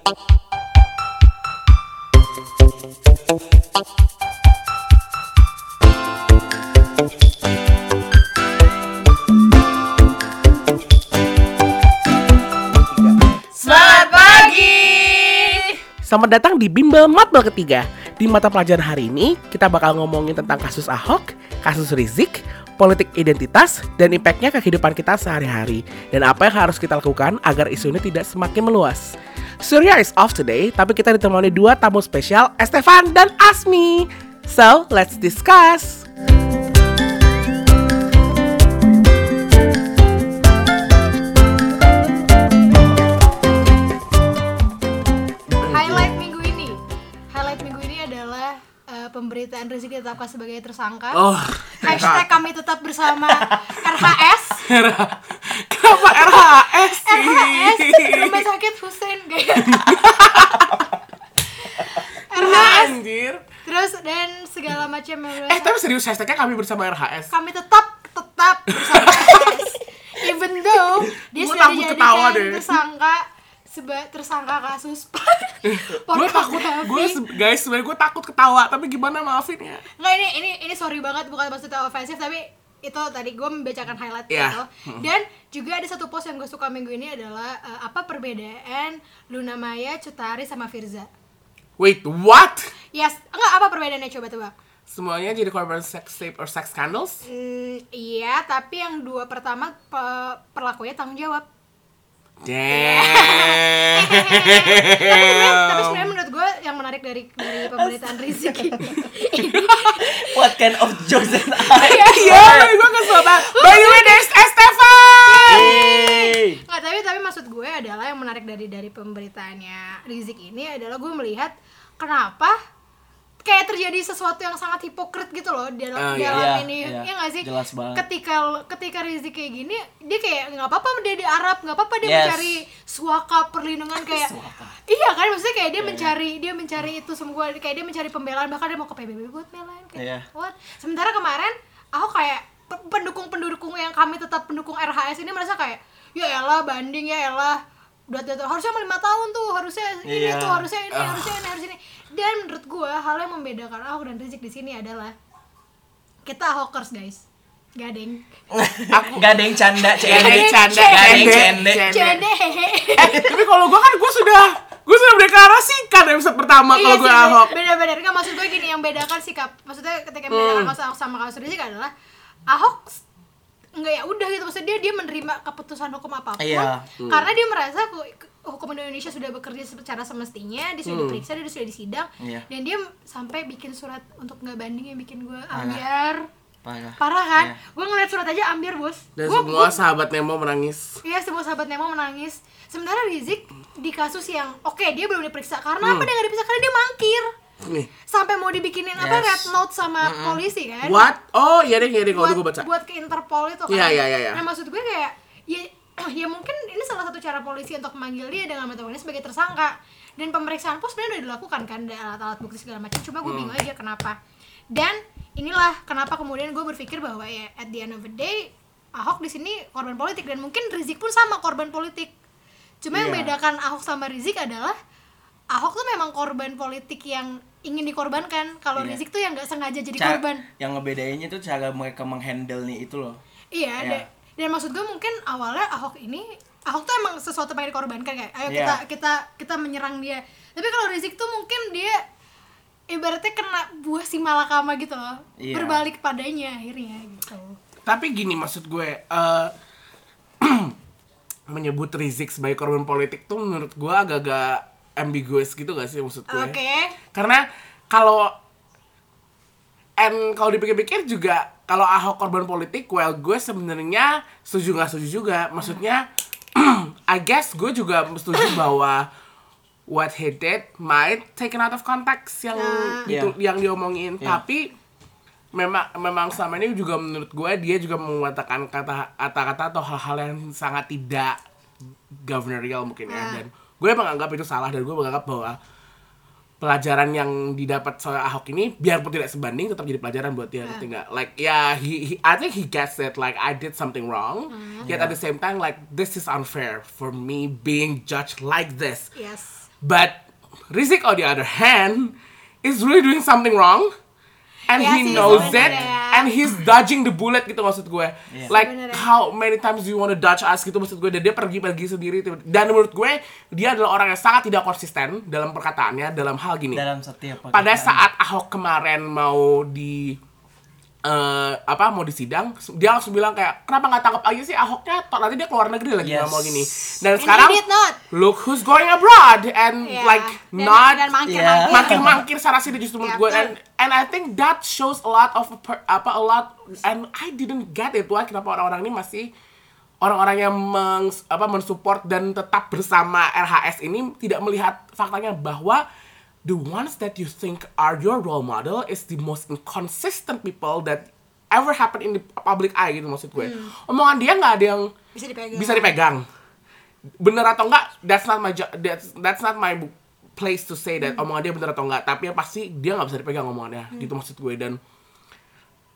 Selamat pagi. Selamat datang di Bimbel Matbel ketiga. Di mata pelajaran hari ini, kita bakal ngomongin tentang kasus Ahok, kasus Rizik, politik identitas, dan impactnya ke kehidupan kita sehari-hari. Dan apa yang harus kita lakukan agar isu ini tidak semakin meluas. Surya is off today, tapi kita ditemani dua tamu spesial, Estefan dan Asmi. So, let's discuss. Pemberitaan Rizik ditetapkan sebagai tersangka. Oh, Hashtag kami tetap bersama RHS. kenapa RHS? RHS Rumah Sakit Hussein Gaya. Nah, RHS. anjir. Terus dan segala macam yang Eh, tapi serius hashtagnya kami bersama RHS. kami tetap tetap bersama RHS. Even though dia Gua sudah dijadikan tersangka seba tersangka kasus. Gue takut. gue guys sebenarnya gue takut ketawa tapi gimana? Maafin ya. Nggak ini ini ini sorry banget bukan maksudnya ofensif tapi itu tadi gue membacakan highlight gitu dan juga ada satu post yang gue suka minggu ini adalah eh, apa perbedaan Luna Maya, Cutari sama Firza. wait what? Yes, enggak apa perbedaannya? Coba tebak? semuanya jadi korban sex tape or sex scandals? Hmm, iya, tapi yang dua pertama pe- perlakunya tanggung jawab. Damn. tapi sebenarnya tapi sebenarnya menurut gue yang menarik dari dari pemberitaan Rizik ini What kind of jokes that Iya, tapi gue kesel banget. By the way, there's Estefan. Nggak, tapi tapi maksud gue adalah yang menarik dari dari pemberitaannya Rizik ini adalah gue melihat kenapa kayak terjadi sesuatu yang sangat hipokrit gitu loh dalam Ah, iya. dalam Iya, ini iya. ya nggak sih Jelas banget. ketika ketika Rizik kayak gini dia kayak nggak apa-apa dia di Arab nggak apa-apa dia Yes. mencari suaka perlindungan kayak Suaka. iya kan maksudnya kayak dia Iya, mencari dia mencari itu semua kayak dia mencari pembelaan bahkan dia mau ke PBB buat belain kayak Iya. what sementara kemarin aku kayak pe- pendukung-pendukung yang kami tetap pendukung RHS ini merasa kayak ya elah banding ya elah udah harusnya lima tahun tuh harusnya ini Iya. tuh harusnya ini harusnya ini harusnya ini dan menurut gua hal yang membedakan Ahok dan Rizik di sini adalah kita Ahokers guys gadeng Gak ada yang canda, cende. canda, yang cende. cende. Eh, tapi kalau gue kan gue sudah gue sudah mendeklarasikan episode pertama kalau gue Iya sih, Ahok. Beda-beda. Enggak maksud gue gini yang bedakan sikap. Maksudnya ketika Hmm. membedakan kasus Ahok sama kasus Rizik adalah Ahok enggak ya udah gitu maksudnya dia dia menerima keputusan hukum apa pun Iya. karena dia merasa hukum Indonesia sudah bekerja secara semestinya dia sudah diperiksa dia sudah disidang Iya. dan dia sampai bikin surat untuk nggak banding yang bikin gue ambiar Parah. parah kan Iya. gue ngeliat surat aja ambiar bos Dan Gua- semua gua- sahabat Nemo menangis. Iya semua sahabat Nemo menangis. Sementara Rizik di kasus yang oke dia belum diperiksa karena apa dia nggak diperiksa karena dia mangkir Nih, sampai mau dibikinin apa Yes. red note sama polisi kan? what? Oh, iya deh, iya deh kalau gue baca. buat ke Interpol itu kan? Iya, iya, iya, iya. Nah maksud gue kayak ya ya mungkin ini salah satu cara polisi untuk memanggil dia dengan metode sebagai tersangka dan pemeriksaan pun sebenarnya udah dilakukan kan ada alat-alat bukti segala macam cuma Hmm. gue bingung aja kenapa dan inilah kenapa kemudian gue berpikir bahwa ya at the end of the day Ahok di sini korban politik dan mungkin Rizik pun sama korban politik cuma yang Iya. bedakan Ahok sama Rizik adalah Ahok tuh memang korban politik yang ingin dikorbankan kalau Iya. Rizik tuh yang nggak sengaja jadi korban Yang ngebedainnya tuh cara mereka menghandle nih itu loh. Iya, da- dan maksud gue mungkin awalnya Ahok ini Ahok tuh emang sesuatu pengen dikorbankan kayak ayo Iya. kita kita kita menyerang dia. Tapi kalau Rizik tuh mungkin dia ibaratnya kena buah si malakama gitu loh. Iya. Berbalik padanya akhirnya gitu. Tapi gini maksud gue, eh menyebut Rizik sebagai korban politik tuh menurut gue agak-agak ambiguous gitu gak sih maksud gue? Oke. Karena kalau and kalau dipikir-pikir juga kalau Ahok korban politik, well gue sebenarnya setuju nggak setuju juga. Maksudnya, I guess gue juga setuju bahwa what he did might taken out of context yang Nah. itu Iya. yang diomongin. Iya. Tapi memang memang selama ini juga menurut gue dia juga mengatakan kata kata-kata atau hal-hal yang sangat tidak governorial mungkin ya Ah. dan gue menganggap itu salah dan gue menganggap bahwa pelajaran yang didapat soal Ahok ini biarpun tidak sebanding tetap jadi pelajaran buat dia ngerti nggak? like ya he, he I think he gets it like I did something wrong yet at the same time like this is unfair for me being judged like this Yes. But Rizik on the other hand is really doing something wrong and Iya he knows it sebenarnya. And he's dodging the bullet gitu maksud gue. Like Sebenarnya. how many times do you want to dodge us gitu maksud gue dan dia pergi-pergi sendiri dan menurut gue dia adalah orang yang sangat tidak konsisten dalam perkataannya dalam hal gini. dalam setiap Pada saat Ahok kemarin mau di eh, apa mau disidang, dia langsung bilang kayak kenapa nggak tangkap aja sih Ahoknya? Toh nanti dia keluar negeri lagi Yes. ngomong gini. Dan And sekarang look who's going abroad and Iya. like Dan- not dan mangkir Iya. lagi. makin-makin sana sini justru menurut Iya, gue and and I think that shows a lot of per- apa a lot and I didn't get it why kenapa orang-orang ini masih orang-orang yang meng, apa mensupport dan tetap bersama RHS ini tidak melihat faktanya bahwa the ones that you think are your role model is the most inconsistent people that ever happen in the public eye gitu maksud gue. Omongan dia nggak ada yang Bisa dipegang. bisa dipegang. Bener atau enggak, that's not my that's that's not my place to say that omongan dia bener atau enggak. Tapi yang pasti dia nggak bisa dipegang omongannya. Gitu maksud gue dan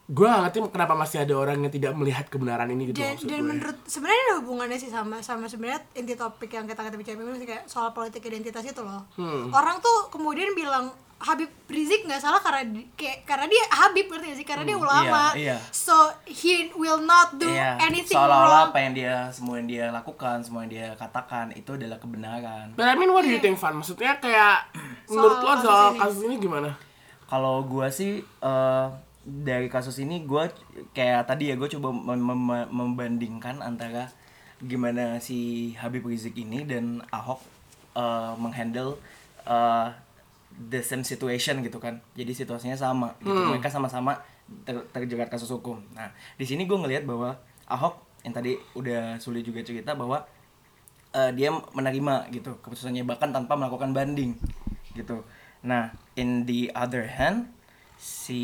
gue gak ngerti kenapa masih ada orang yang tidak melihat kebenaran ini gitu dan, maksud dan gue. menurut sebenarnya ada hubungannya sih sama sama sebenarnya inti topik yang kita kita bicarain sih kayak soal politik identitas itu loh Hmm. orang tuh kemudian bilang Habib Rizik nggak salah karena di- kayak karena dia Habib ngerti gak sih karena dia ulama iya, iya. so he will not do Iya, anything seolah-olah wrong apa yang dia semua yang dia lakukan, semua yang dia katakan itu adalah kebenaran. But I mean, what do you think, Van? Maksudnya kayak menurut lo kasus soal ini. kasus ini gimana? Kalau gua sih eh, dari kasus ini gua kayak tadi ya gue coba mem- mem- membandingkan antara gimana si Habib Rizik ini dan Ahok eh, menghandle eh, the same situation gitu kan. Jadi situasinya sama gitu. Mereka sama-sama ter- terjerat kasus hukum. Nah, di sini gue ngelihat bahwa Ahok yang tadi udah sulit juga cerita bahwa eh, dia menerima gitu keputusannya bahkan tanpa melakukan banding gitu. Nah, in the other hand, si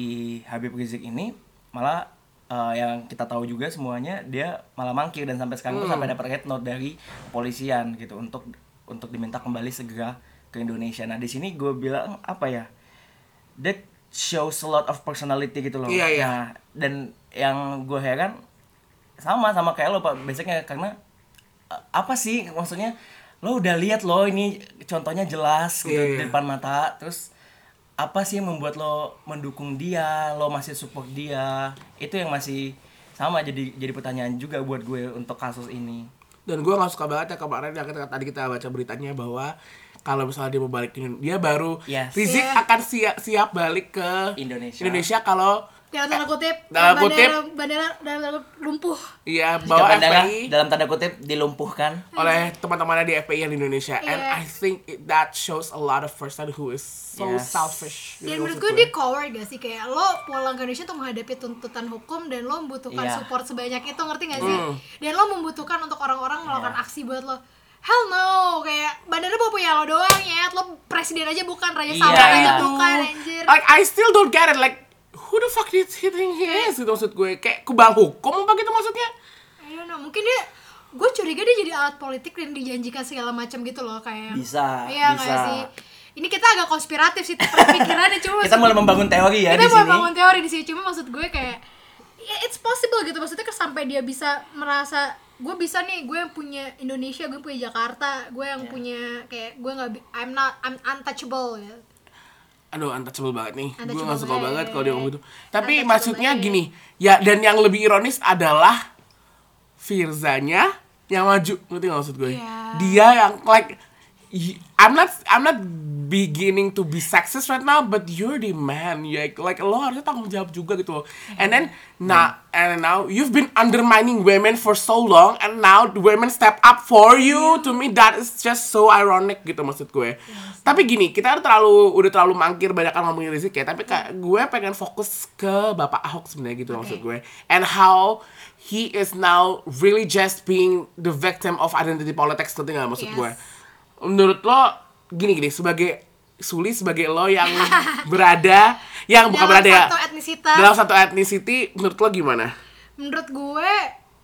Habib Rizik ini malah eh, yang kita tahu juga semuanya dia malah mangkir dan sampai sekarang tuh sampai dapat red note dari kepolisian gitu untuk untuk diminta kembali segera ke Indonesia. Nah, di sini gue bilang apa ya? That shows a lot of personality gitu loh. Iya, iya. Nah, dan yang gue heran sama sama kayak lo pak basicnya karena uh, apa sih maksudnya lo udah lihat lo ini contohnya jelas gitu Iya, di iya. depan mata terus apa sih yang membuat lo mendukung dia lo masih support dia itu yang masih sama jadi jadi pertanyaan juga buat gue untuk kasus ini Dan gue gak suka banget ya kemarin yang kita, tadi kita baca beritanya bahwa kalau misalnya dia mau balik ke Indonesia, dia baru Yes. Rizik Iya. akan siap siap balik ke Indonesia. Indonesia kalau dalam tanda kutip dalam bandara- kutip. bandara dalam tanda lumpuh iya Jika bawa bandara FPI dalam tanda kutip dilumpuhkan oleh teman-temannya di FPI yang di Indonesia and Iya. I think it, that shows a lot of person who is so Yes. selfish dan menurut gue dia coward gak sih kayak lo pulang ke Indonesia untuk menghadapi tuntutan hukum dan lo membutuhkan Iya. support sebanyak itu ngerti gak sih Hmm. dan lo membutuhkan untuk orang-orang melakukan Iya. aksi buat lo hell no kayak bandara mau punya lo doang ya lo presiden aja bukan raja Iya. sampai aja itu bukan anjir like I still don't get it like who the fuck is he think he is? Gitu maksud gue. Kayak kebal hukum apa gitu maksudnya? I don't know. Mungkin dia gue curiga dia jadi alat politik dan dijanjikan segala macam gitu loh kayak Bisa, iya bisa. nggak sih? Ini kita agak konspiratif sih pemikirannya cuma kita mulai membangun teori ya kita di mau sini. bangun teori di sini. Cuma maksud gue kayak ya it's possible gitu. Maksudnya kan sampai dia bisa merasa gue bisa nih gue yang punya Indonesia gue punya Jakarta gue yang Iya. punya kayak gue nggak I'm not I'm untouchable ya aduh untouchable banget nih. Gue gak suka banget. kalau dia ngomong gitu. Tapi maksudnya gini ya dan yang lebih ironis adalah Firzanya yang maju. Ngerti gak maksud gue? Iya. dia yang like I'm not I'm not beginning to be sexist right now but you're the man. Ya like lo harusnya tanggung jawab juga gitu loh. And then nah and now you've been undermining women for so long and now the women step up for you. To me that is just so ironic gitu maksud gue. Tapi gini kita udah terlalu udah terlalu mangkir banyak kan ngomongin Rizik ya tapi kayak gue pengen fokus ke bapak Ahok sebenarnya gitu maksud gue. And how he is now really just being the victim of identity politics ngerti nggak maksud Yes. gue menurut lo gini gini sebagai Suli sebagai lo yang berada yang bukan Dalam berada ya satu etnisitas. dalam satu ethnicity menurut lo gimana? Menurut gue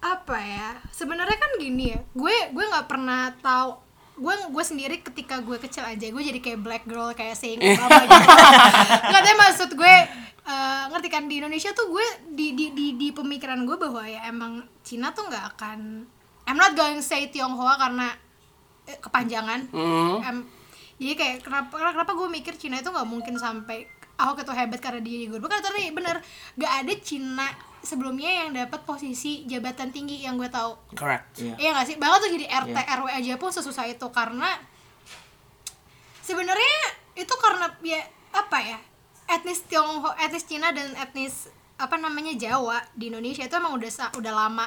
apa ya sebenarnya kan gini ya gue gue nggak pernah tahu gue gue sendiri ketika gue kecil aja gue jadi kayak black girl kayak saying Obama gitu. Nggak tahu maksud gue eh, ngerti kan di Indonesia tuh gue di di di, di pemikiran gue bahwa ya emang Cina tuh nggak akan I'm not going to say Tionghoa karena eh, kepanjangan Hmm. Em, jadi kayak kenapa kenapa gue mikir Cina itu nggak mungkin sampai Ahok itu hebat karena dia gubernur karena tadi bener gak ada Cina sebelumnya yang dapat posisi jabatan tinggi yang gue tahu Correct. Iya. Iya gak sih? Bahkan tuh jadi RT Iya. RW aja pun sesusah itu karena sebenarnya itu karena ya apa ya? Etnis Tionghoa, etnis Cina dan etnis apa namanya Jawa di Indonesia itu emang udah sa- udah lama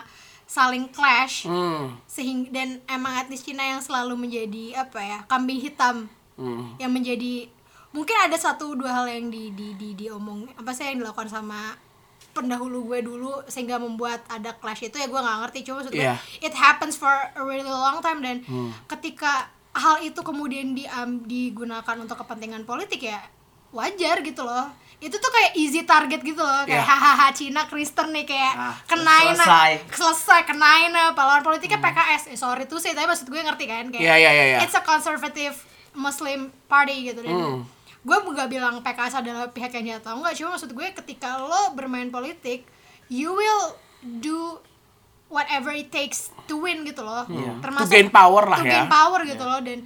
saling clash Hmm. sehingga dan emang etnis Cina yang selalu menjadi apa ya kambing hitam Hmm. yang menjadi mungkin ada satu dua hal yang di di di diomong apa sih yang dilakukan sama pendahulu gue dulu sehingga membuat ada clash itu ya gue nggak ngerti cuma maksud gue Iya. it happens for a really long time dan ketika hal itu kemudian di, digunakan untuk kepentingan politik ya wajar gitu loh itu tuh kayak easy target gitu loh kayak Iya. hahaha Cina Kristen nih kayak Ah, kenain selesai. selesai kenain apa lawan politiknya PKS eh, sorry tuh sih tapi maksud gue ngerti kan kayak Iya, iya, iya, iya. it's a conservative Muslim party gitu dan Hmm. gue nggak bilang PKS adalah pihak yang jahat atau enggak cuma maksud gue ketika lo bermain politik you will do whatever it takes to win gitu loh To termasuk gain power lah to ya. gain power gitu loh dan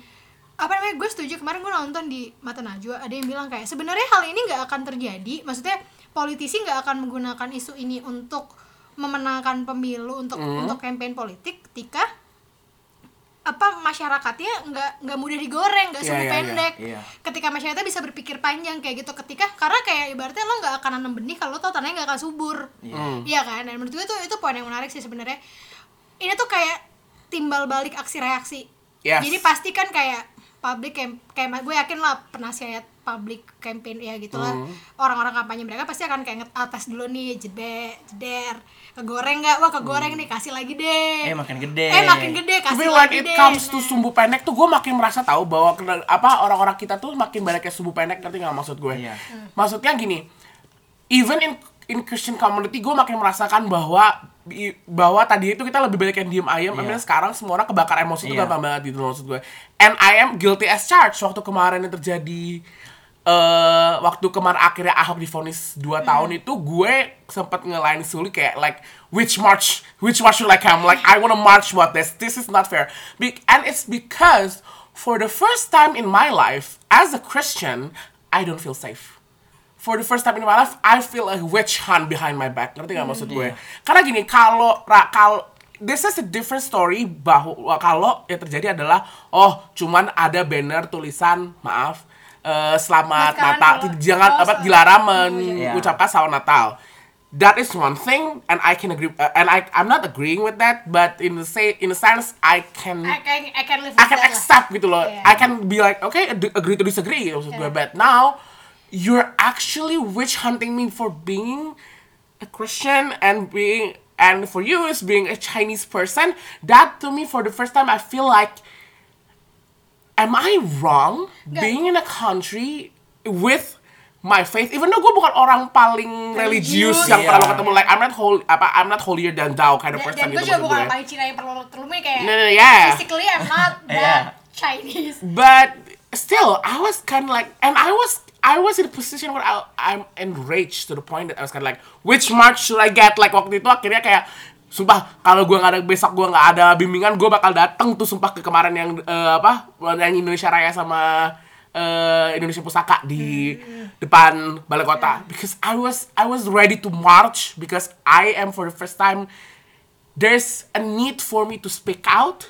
apa namanya gue setuju kemarin gue nonton di mata Najwa ada yang bilang kayak sebenarnya hal ini nggak akan terjadi maksudnya politisi nggak akan menggunakan isu ini untuk memenangkan pemilu untuk Hmm. untuk campaign politik ketika apa masyarakatnya nggak nggak mudah digoreng nggak Iya, sumbu iya, pendek. Iya. ketika masyarakatnya bisa berpikir panjang kayak gitu ketika karena kayak ibaratnya lo nggak akan nanam benih kalau lo tau tanahnya nggak akan subur. Iya. Kan? Dan menurut gue tuh itu poin yang menarik sih sebenarnya. Ini tuh kayak timbal balik aksi reaksi. Yes. jadi pasti kan kayak public camp kayak gue yakin lah penasihat public campaign ya gitulah Hmm. orang-orang kampanye mereka pasti akan kayak ngetes dulu nih jeder jeder kegoreng nggak wah kegoreng nih kasih lagi deh Eh makin gede. eh makin gede kasih Tapi when lagi it deh comes to Nah. sumbu pendek tuh gue makin merasa tahu bahwa apa orang-orang kita tuh makin banyak kayak sumbu pendek ngerti nggak maksud gue? Iya. Maksudnya gini, even in in Christian community gue makin merasakan bahwa bahwa tadi itu kita lebih banyak yang diem ayam, Iya. yeah. sekarang semua orang kebakar emosi itu Iya. gampang banget gitu maksud gue. And I am guilty as charged waktu kemarin yang terjadi eh waktu kemarin akhirnya Ahok divonis 2 tahun itu gue sempat ngelain Suli kayak like which march which march should I come like I wanna march what this this is not fair Be- and it's because for the first time in my life as a Christian I don't feel safe for the first time in my life I feel a witch hunt behind my back ngerti gak maksud gue karena gini kalau ra- kalau this is a different story bahwa kalau yang terjadi adalah oh cuman ada banner tulisan maaf eh, selamat Natal kalau- jangan oh, apa dilarang iya. mengucapkan selamat Natal that is one thing and I can agree uh, and I I'm not agreeing with that but in the say in a sense I can I can I can live I can lah. accept gitu loh. Iya. I can be like, okay, agree to disagree maksud gue. Iya. But now you're actually witch hunting me for being a Christian and being and for you is being a Chinese person. That to me for the first time I feel like am I wrong Nggak. being in a country with my faith even though gue bukan orang paling religius Religius. yang Iya. pernah lo ketemu like I'm not holy apa I'm not holier than thou kind of dan, person dan gue gitu juga maksud bukan gue. orang paling Cina yang perlu terlumi kayak No, no, no, yeah. physically I'm not Iya. that Chinese but still i was kind of like and i was i was in a position where I, i'm enraged to the point that i was kind of like which march should i get? Like waktu itu akhirnya kayak sumpah kalau gue nggak ada besok gue nggak ada bimbingan gue bakal datang tuh sumpah ke kemarin yang eh, apa nyanyi Indonesia Raya sama eh, Indonesia Pusaka di depan balai kota. Because I was I was ready to march because I am for the first time there's a need for me to speak out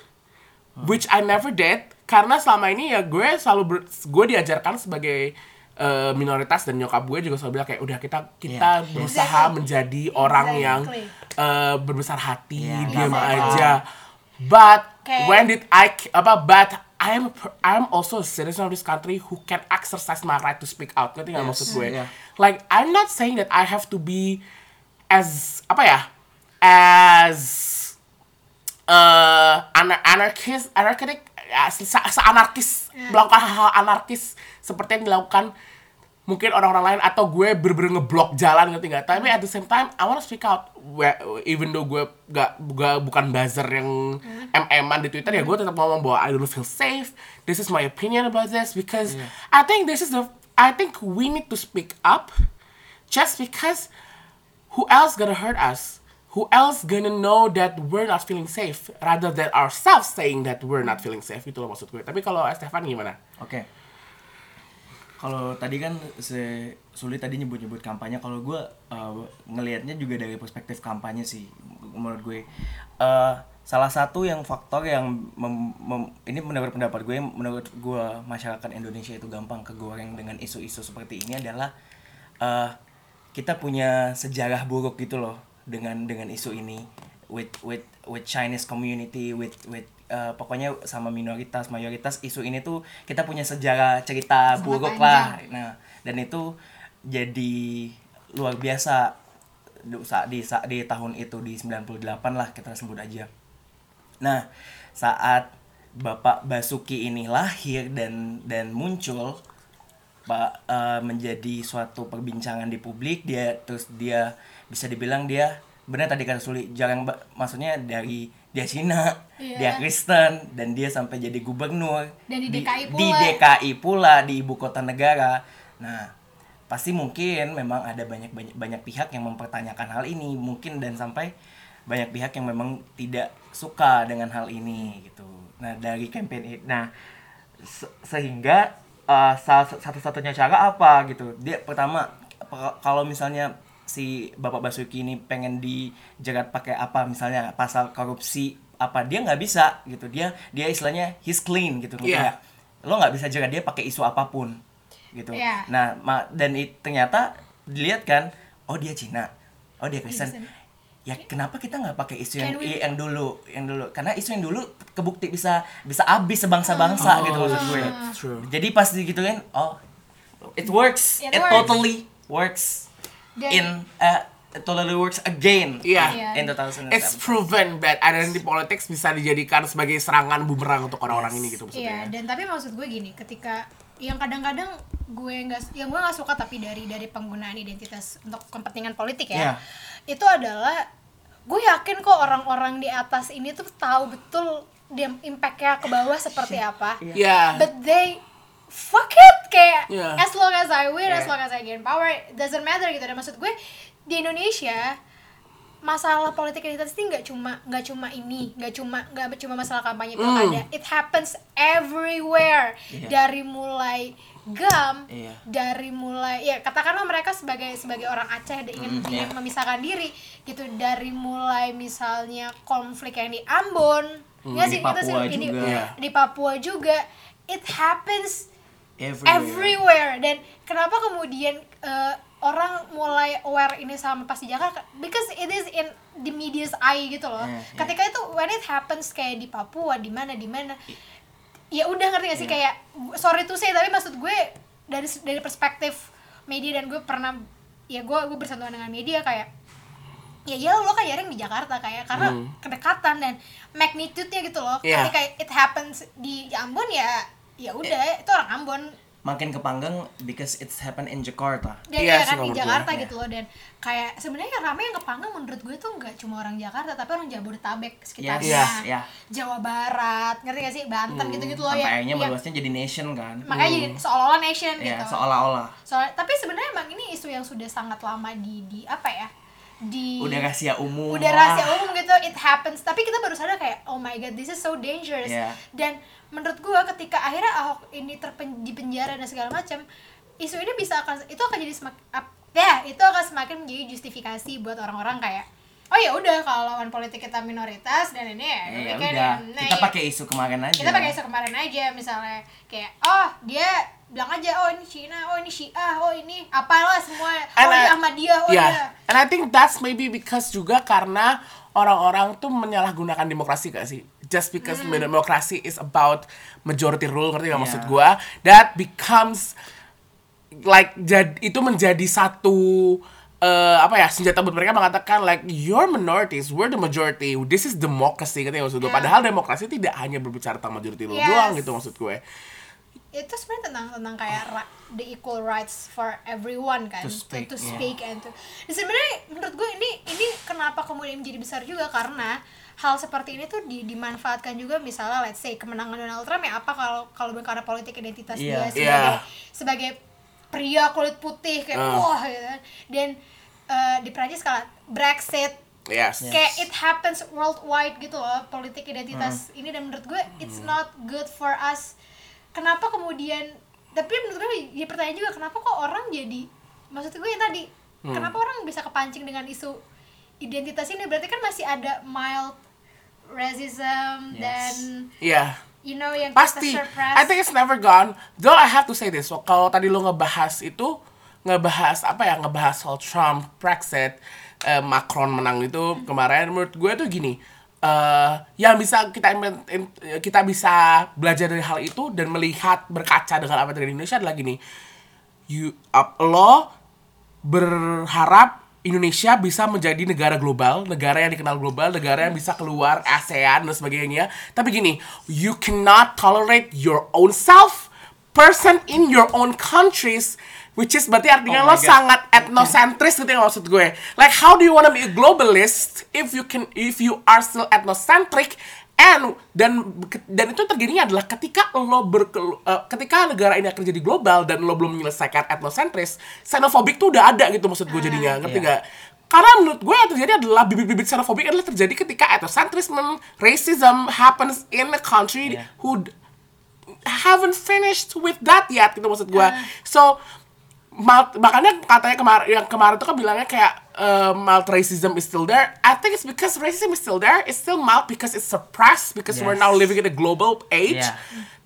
which I never did. Karena selama ini ya gue selalu ber- gue diajarkan sebagai eh, minoritas dan nyokap gue juga selalu bilang kayak udah kita kita Iya. berusaha Exactly. menjadi orang yang Exactly. eh, berbesar hati Iya, diam exactly. aja but Kayak- when did I apa but I am a per- I am also a citizen of this country who can exercise my right to speak out ngerti nggak Yes. maksud gue Iya. like I'm not saying that I have to be as apa ya as eh anar anarkis anarkic ya, se, se anarkis melakukan hal-hal anarkis seperti yang dilakukan mungkin orang-orang lain atau gue bener-bener ngeblok jalan ngerti nggak? Tapi at the same time I wanna speak out. Where- even though gue gak, gak bukan buzzer yang mm di Twitter ya gue tetap ngomong bahwa I don't feel safe. This is my opinion about this because I think this is the I think we need to speak up just because who else gonna hurt us? Who else gonna know that we're not feeling safe rather than ourselves saying that we're not feeling safe gitu loh maksud gue. Tapi kalau Stefan gimana? Oke. Kalau tadi kan se sulit tadi nyebut-nyebut kampanye, kalau gue uh, ngelihatnya juga dari perspektif kampanye sih, menurut gue. Uh, salah satu yang faktor yang mem, mem- ini menurut pendapat gue, menurut gue masyarakat Indonesia itu gampang kegoreng dengan isu-isu seperti ini adalah uh, kita punya sejarah buruk gitu loh dengan dengan isu ini with with with Chinese community with with uh, pokoknya sama minoritas mayoritas isu ini tuh kita punya sejarah cerita Sangat buruk lah. Nah dan itu jadi luar biasa saat di saat di tahun itu di 98 lah kita sebut aja. Nah saat Bapak Basuki ini lahir dan dan muncul Pak eh, menjadi suatu perbincangan di publik dia terus dia bisa dibilang dia benar tadi kata Suli jarang ba- maksudnya dari dia Cina Iya. dia Kristen dan dia sampai jadi gubernur Dan di DKI di pula. DKI pula di ibu kota negara nah pasti mungkin memang ada banyak banyak banyak pihak yang mempertanyakan hal ini mungkin dan sampai banyak pihak yang memang tidak suka dengan hal ini gitu nah dari campaign nah se- sehingga uh, satu-satunya cara apa gitu dia pertama pe- kalau misalnya si bapak Basuki ini pengen dijerat pakai apa misalnya pasal korupsi apa dia nggak bisa gitu dia dia istilahnya he's clean gitu Iya. nggak? lo nggak bisa jerat dia pakai isu apa pun gitu Iya. nah ma- dan it- ternyata dilihat kan oh dia Cina oh dia Kristen Kristen. ya kenapa kita nggak pakai isu yang we- yang dulu yang dulu karena isu yang dulu kebukti bisa bisa habis sebangsa-bangsa gitu maksud gue Oh, true. jadi pas gitu kan oh it works It it, works. totally works Dan- in uh, it totally works again Iya. Iya. in 2007 It's proven that identity politics bisa dijadikan sebagai serangan bumerang untuk orang-orang ini gitu maksudnya. Iya, dan tapi maksud gue gini, ketika yang kadang-kadang gue nggak, yang gue nggak suka tapi dari dari penggunaan identitas untuk kepentingan politik Iya. ya, itu adalah gue yakin kok orang-orang di atas ini tuh tahu betul dia impactnya ke bawah seperti apa, Iya. but they fuck it kayak Iya. as long as I win, as Iya. long as I gain power, it doesn't matter gitu. Dan maksud gue di Indonesia masalah politik identitas ini nggak cuma nggak cuma ini nggak cuma nggak cuma masalah kampanye pilkada it happens everywhere Iya. dari mulai gam Iya. dari mulai ya katakanlah mereka sebagai sebagai orang Aceh ingin Mm, ingin iya. memisahkan diri gitu dari mulai misalnya konflik yang di Ambon nggak di sih kita Papua ini juga. Iya. di Papua juga it happens everywhere, everywhere. Dan kenapa kemudian uh, orang mulai aware ini sama pas di Jakarta? Because it is in the media's eye gitu loh. Yeah, yeah. ketika itu when it happens kayak di Papua di mana di mana ya udah ngerti gak sih? Iya. kayak sorry to say tapi maksud gue dari dari perspektif media dan gue pernah ya gue gue bersentuhan dengan media kayak ya ya lo kan jarang di Jakarta kayak karena kedekatan dan magnitude-nya gitu loh. Iya. ketika it happens di Ambon ya ya udah itu orang Ambon. Makin kepanggang because it's happen in Jakarta. Dan Iya ya sih kan di menurut gue, Jakarta iya. gitu loh dan kayak sebenarnya yang ramai yang kepanggang menurut gue tuh nggak cuma orang Jakarta tapi orang Jabodetabek sekitarnya. Yes, iya. Jawa Barat ngerti gak sih? Banten gitu gitu loh sampai ya akhirnya yang- meluasnya jadi nation kan. Makanya jadi seolah-olah nation ya gitu. seolah-olah. Soalnya tapi sebenarnya emang ini isu yang sudah sangat lama di di apa ya di udah rahasia umum. Udah rahasia umum gitu it happens. Tapi kita baru sadar kayak oh my god this is so dangerous. Iya. dan menurut gua ketika akhirnya Ahok ini terpen di penjara dan segala macam isu ini bisa akan itu akan jadi semakin ya itu akan semakin menjadi justifikasi buat orang-orang kayak oh ya udah kalau lawan politik kita minoritas dan ini ya, ya, we ya udah nah, kita ya. pakai isu kemarin aja kita pakai isu kemarin aja misalnya kayak oh dia bilang aja oh ini Cina oh ini Syiah oh ini apalah semua oh And ini I- Ahmadiyah oh yeah. dia And I think that's maybe because juga karena orang-orang tuh menyalahgunakan demokrasi gak sih? Just because Hmm. demokrasi is about majority rule, ngerti gak Yeah. maksud gua? That becomes like jad, itu menjadi satu eh, apa ya senjata buat mereka mengatakan like your minorities, we're the majority, this is democracy gitu ya maksud gue. Yeah. Padahal demokrasi tidak hanya berbicara tentang majority rule Yes. doang gitu maksud gue. itu sebenarnya tentang tentang kayak ra- the equal rights for everyone kan To speak, to, yeah. speak and to sebenarnya menurut gue ini ini kenapa kemudian menjadi besar juga karena hal seperti ini tuh di, dimanfaatkan juga misalnya let's say kemenangan Donald Trump ya apa kalau kalau karena politik identitas Iya. dia sebagai Iya. sebagai pria kulit putih kayak Ah. wah gitu kan. Dan eh, di Prancis kalau Brexit. Yes. kayak it happens worldwide gitu loh politik identitas. Ini dan menurut gue it's not good for us. Kenapa kemudian tapi menurut gue ya pertanyaan juga kenapa kok orang jadi maksud gue yang tadi kenapa orang bisa kepancing dengan isu identitas ini? Berarti kan masih ada mild racism Yes. dan Iya. You know yang Pasti. kita I think it's never gone. Though I have to say this. So, kalau tadi lo ngebahas itu ngebahas apa ya ngebahas soal Trump, Brexit, eh, Macron menang itu kemarin menurut gue tuh gini eh yang bisa kita kita bisa belajar dari hal itu dan melihat berkaca dengan apa yang terjadi di Indonesia adalah gini you up lo berharap Indonesia bisa menjadi negara global, negara yang dikenal global, negara yang bisa keluar ASEAN dan sebagainya. Tapi gini, you cannot tolerate your own self, person in your own countries, which is berarti artinya Oh lo God. sangat ethnocentris gitu yang maksud gue. Like how do you wanna be a globalist if you can if you are still ethnocentric and dan dan itu terjadinya adalah ketika lo berkel, eh, ketika negara ini akan jadi global dan lo belum menyelesaikan ethnocentris, xenophobic tuh udah ada gitu maksud gue jadinya, ngerti Iya. nggak? Karena menurut gue yang terjadi adalah bibit-bibit xenophobic adalah terjadi ketika ethnocentrism, racism happens in a country Iya. who haven't finished with that yet gitu maksud gue. So mild, makanya katanya kemarin yang kemarin tuh kan bilangnya kayak uh, mild racism is still there. I think it's because racism is still there. It's still mild because it's suppressed because we're Yes. now living in a global age. Yeah.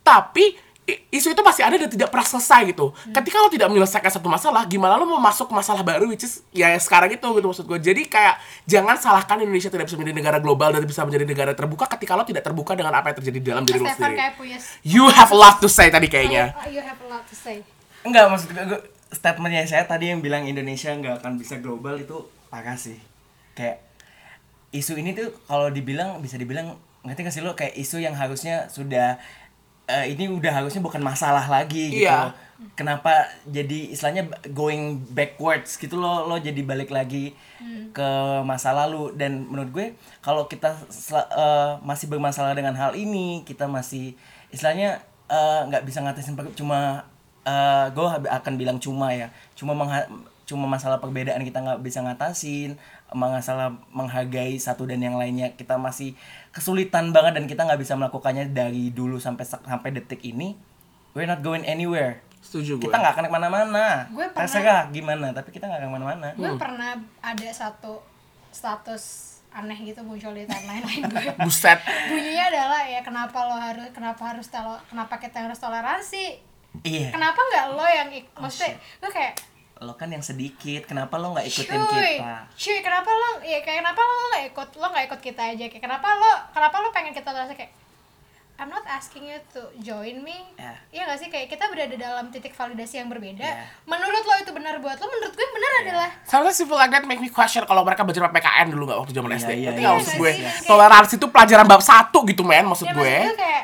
Tapi isu itu masih ada dan tidak pernah selesai gitu. Ketika lo tidak menyelesaikan satu masalah, gimana lo mau masuk ke masalah baru which is ya sekarang itu gitu maksud gue. Jadi kayak jangan salahkan Indonesia tidak bisa menjadi negara global dan bisa menjadi negara terbuka ketika lo tidak terbuka dengan apa yang terjadi di dalam diri lo sendiri. kayak punya You have a lot to say tadi kayaknya. Oh, you have a lot to say Enggak, maksud gue, gue- statementnya saya tadi yang bilang Indonesia nggak akan bisa global itu parah sih. Kayak isu ini tuh kalau dibilang bisa dibilang ngerti gak sih lo kayak isu yang harusnya sudah eh, ini udah harusnya bukan masalah lagi gitu. Iya. Kenapa jadi istilahnya going backwards gitu lo lo jadi balik lagi ke masa lalu dan menurut gue kalau kita sel- eh, masih bermasalah dengan hal ini kita masih istilahnya eh, nggak bisa ngatasin cuma eh gue akan bilang cuma ya. Cuma mengha- cuma masalah perbedaan kita nggak bisa ngatasin masalah menghargai satu dan yang lainnya. Kita masih kesulitan banget dan kita nggak bisa melakukannya dari dulu sampai sampai detik ini. We're not going anywhere. Setuju gue. kita nggak akan ke mana-mana. Gue pernah- terserah gimana tapi kita nggak akan ke mana-mana. Gue pernah ada satu status aneh gitu muncul di timeline lain gue Buset. bunyinya adalah ya kenapa lo harus kenapa harus telo- kenapa kita harus toleransi iya kenapa nggak lo yang ik- maksudnya gue kayak lo kan yang sedikit kenapa lo nggak ikutin cuy kita cuy kenapa lo ya kayak kenapa lo nggak ikut lo nggak ikut kita aja kayak kenapa lo kenapa lo pengen kita toleransi kayak I'm not asking you to join me Ya. Iya gak sih kayak kita berada dalam titik validasi yang berbeda Ya. menurut lo itu benar buat lo menurut gue benar adalah Sometimes people like that make me question kalau mereka belajar PPKN dulu nggak waktu zaman Iya, SD. iya, Ngerti iya. nggak Iya maksud nggak gue? Kayak- Toleransi itu pelajaran bab satu gitu men maksud ya gue. maksud gue kayak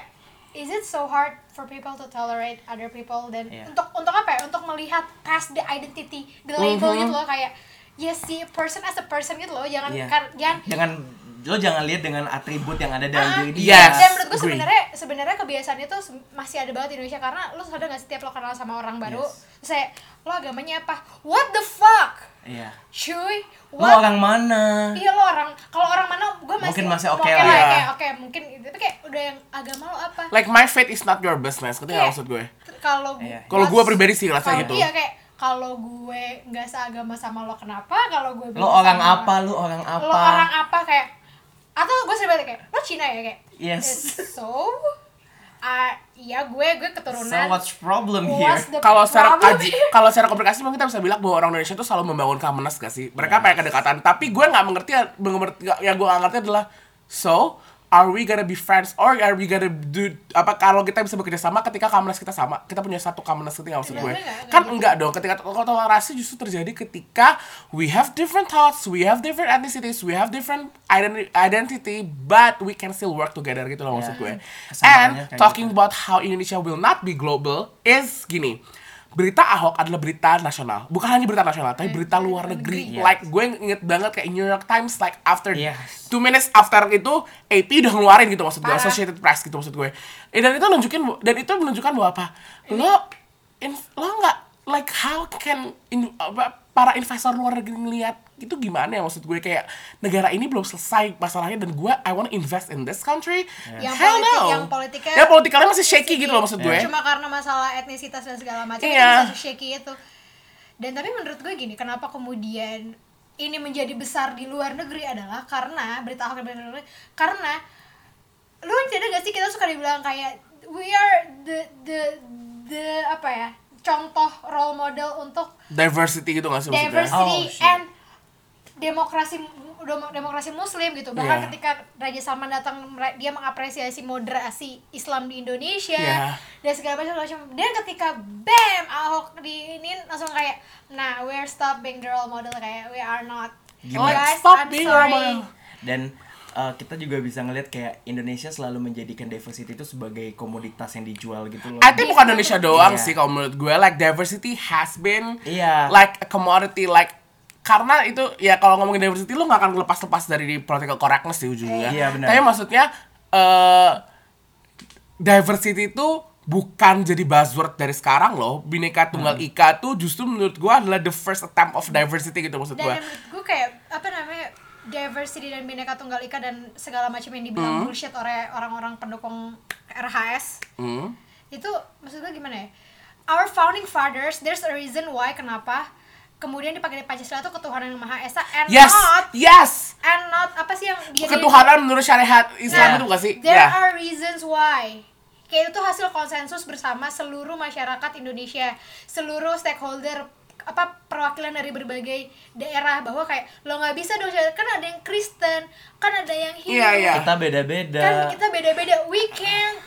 is it so hard for people to tolerate other people dan Iya. untuk untuk apa ya untuk melihat past the identity the label Mhm. gitu loh kayak ya si person as a person gitu loh jangan Iya. kar- jangan jangan lo jangan lihat dengan atribut yang ada dalam Ah, diri dia Yes. dan menurut gue sebenarnya sebenarnya kebiasaan itu masih ada banget di Indonesia karena lo sadar gak setiap lo kenal sama orang baru Yes. kayak lo agamanya apa what the fuck iya cuy lo what orang mana iya lo orang kalau orang mana gue masih Mungkin masih oke oke lah lah ya. kayak oke mungkin tapi kayak udah yang agama lo apa Like my faith is not your business. Nggak Iya. maksud gue? kalau Iya. Kalau gue pribadi sih kalau gitu. iya kayak kalau gue nggak seagama sama lo kenapa kalau gue lo orang sama- apa lo orang apa lo orang apa kayak atau gue sering balik kayak lo Cina ya kayak Yes. so ah iya gue gue so keturunan what's problem here What's the Kalau secara kaji, here? kalau secara komunikasi mungkin kita bisa bilang bahwa orang Indonesia itu selalu membangun commonness gak sih? Mereka pengen kedekatan, tapi gue nggak mengerti, mengerti yang gue nggak ngerti adalah so are we gonna be friends or are we gonna do apa kalau kita bisa bekerja sama ketika commonness kita sama? Kita punya satu commonness ketika maksud gue. nggak- nggak kan gitu. enggak dong ketika kalau toleransi justru terjadi ketika we have different thoughts we have different ethnicities we have different identi- identity but we can still work together gitu loh maksud Ya. gue. And Kesamaannya kayak talking about how Indonesia will not be global is gini berita Ahok adalah berita nasional bukan hanya berita nasional tapi berita luar negeri Yes. like gue inget banget kayak New York Times like after Yes. two minutes after itu AP udah ngeluarin gitu maksud gue. Associated Press gitu maksud gue Eh, dan itu nunjukin dan itu menunjukkan bahwa apa lo in, lo nggak like how can in, apa, para investor luar negeri ngeliat itu gimana ya maksud gue? Kayak negara ini belum selesai masalahnya dan gue I want to invest in this country. Yang hell politik- no yang politiknya- ya politikanya masih shaky gitu loh maksud gue. Cuma karena masalah etnisitas dan segala macam Iya. itu shaky itu. Dan tapi menurut gue gini kenapa kemudian ini menjadi besar di luar negeri adalah karena berita ahok di luar negeri karena lu tidak gak sih kita suka dibilang kayak we are the the the apa ya contoh role model untuk diversity gitu gak sih maksudnya diversity Oh, shit. and demokrasi demo- demokrasi muslim gitu bahkan Iya. ketika Raja Salman datang dia mengapresiasi moderasi Islam di Indonesia Iya. dan segala macam macam dan ketika bam Ahok di ini langsung kayak nah we're stop being the role model kayak we are not Gila. guys Stop I'm being role sorry model. dan uh, kita juga bisa ngeliat kayak Indonesia selalu menjadikan diversity itu sebagai komoditas yang dijual gitu loh. I think bukan Indonesia doang Iya. sih kalau menurut gue like diversity has been Iya. like a commodity like karena itu ya kalau ngomongin diversity lu nggak akan lepas-lepas dari political correctness di ujungnya. Iya, benar. Tapi maksudnya eh diversity itu bukan jadi buzzword dari sekarang loh. Bineka Tunggal Hmm. Ika tuh justru menurut gue adalah the first attempt of diversity gitu maksud dan gue. yang menurut gue kayak apa namanya diversity dan bineka tunggal ika dan segala macam yang dibilang bullshit oleh orang-orang pendukung RHS Hmm. itu maksud gue gimana ya our founding fathers there's a reason why kenapa kemudian dipakai di Pancasila itu ketuhanan yang maha esa and Yes, not yes. and not apa sih yang dia Ketuhanan menurut syariat Islam Nah, itu gak sih? there Ya. are reasons why kayak itu hasil konsensus bersama seluruh masyarakat Indonesia seluruh stakeholder apa perwakilan dari berbagai daerah bahwa kayak lo nggak bisa dong kan ada yang Kristen kan ada yang Hindu. Iya, iya. Kita beda-beda. kan kita beda-beda. We can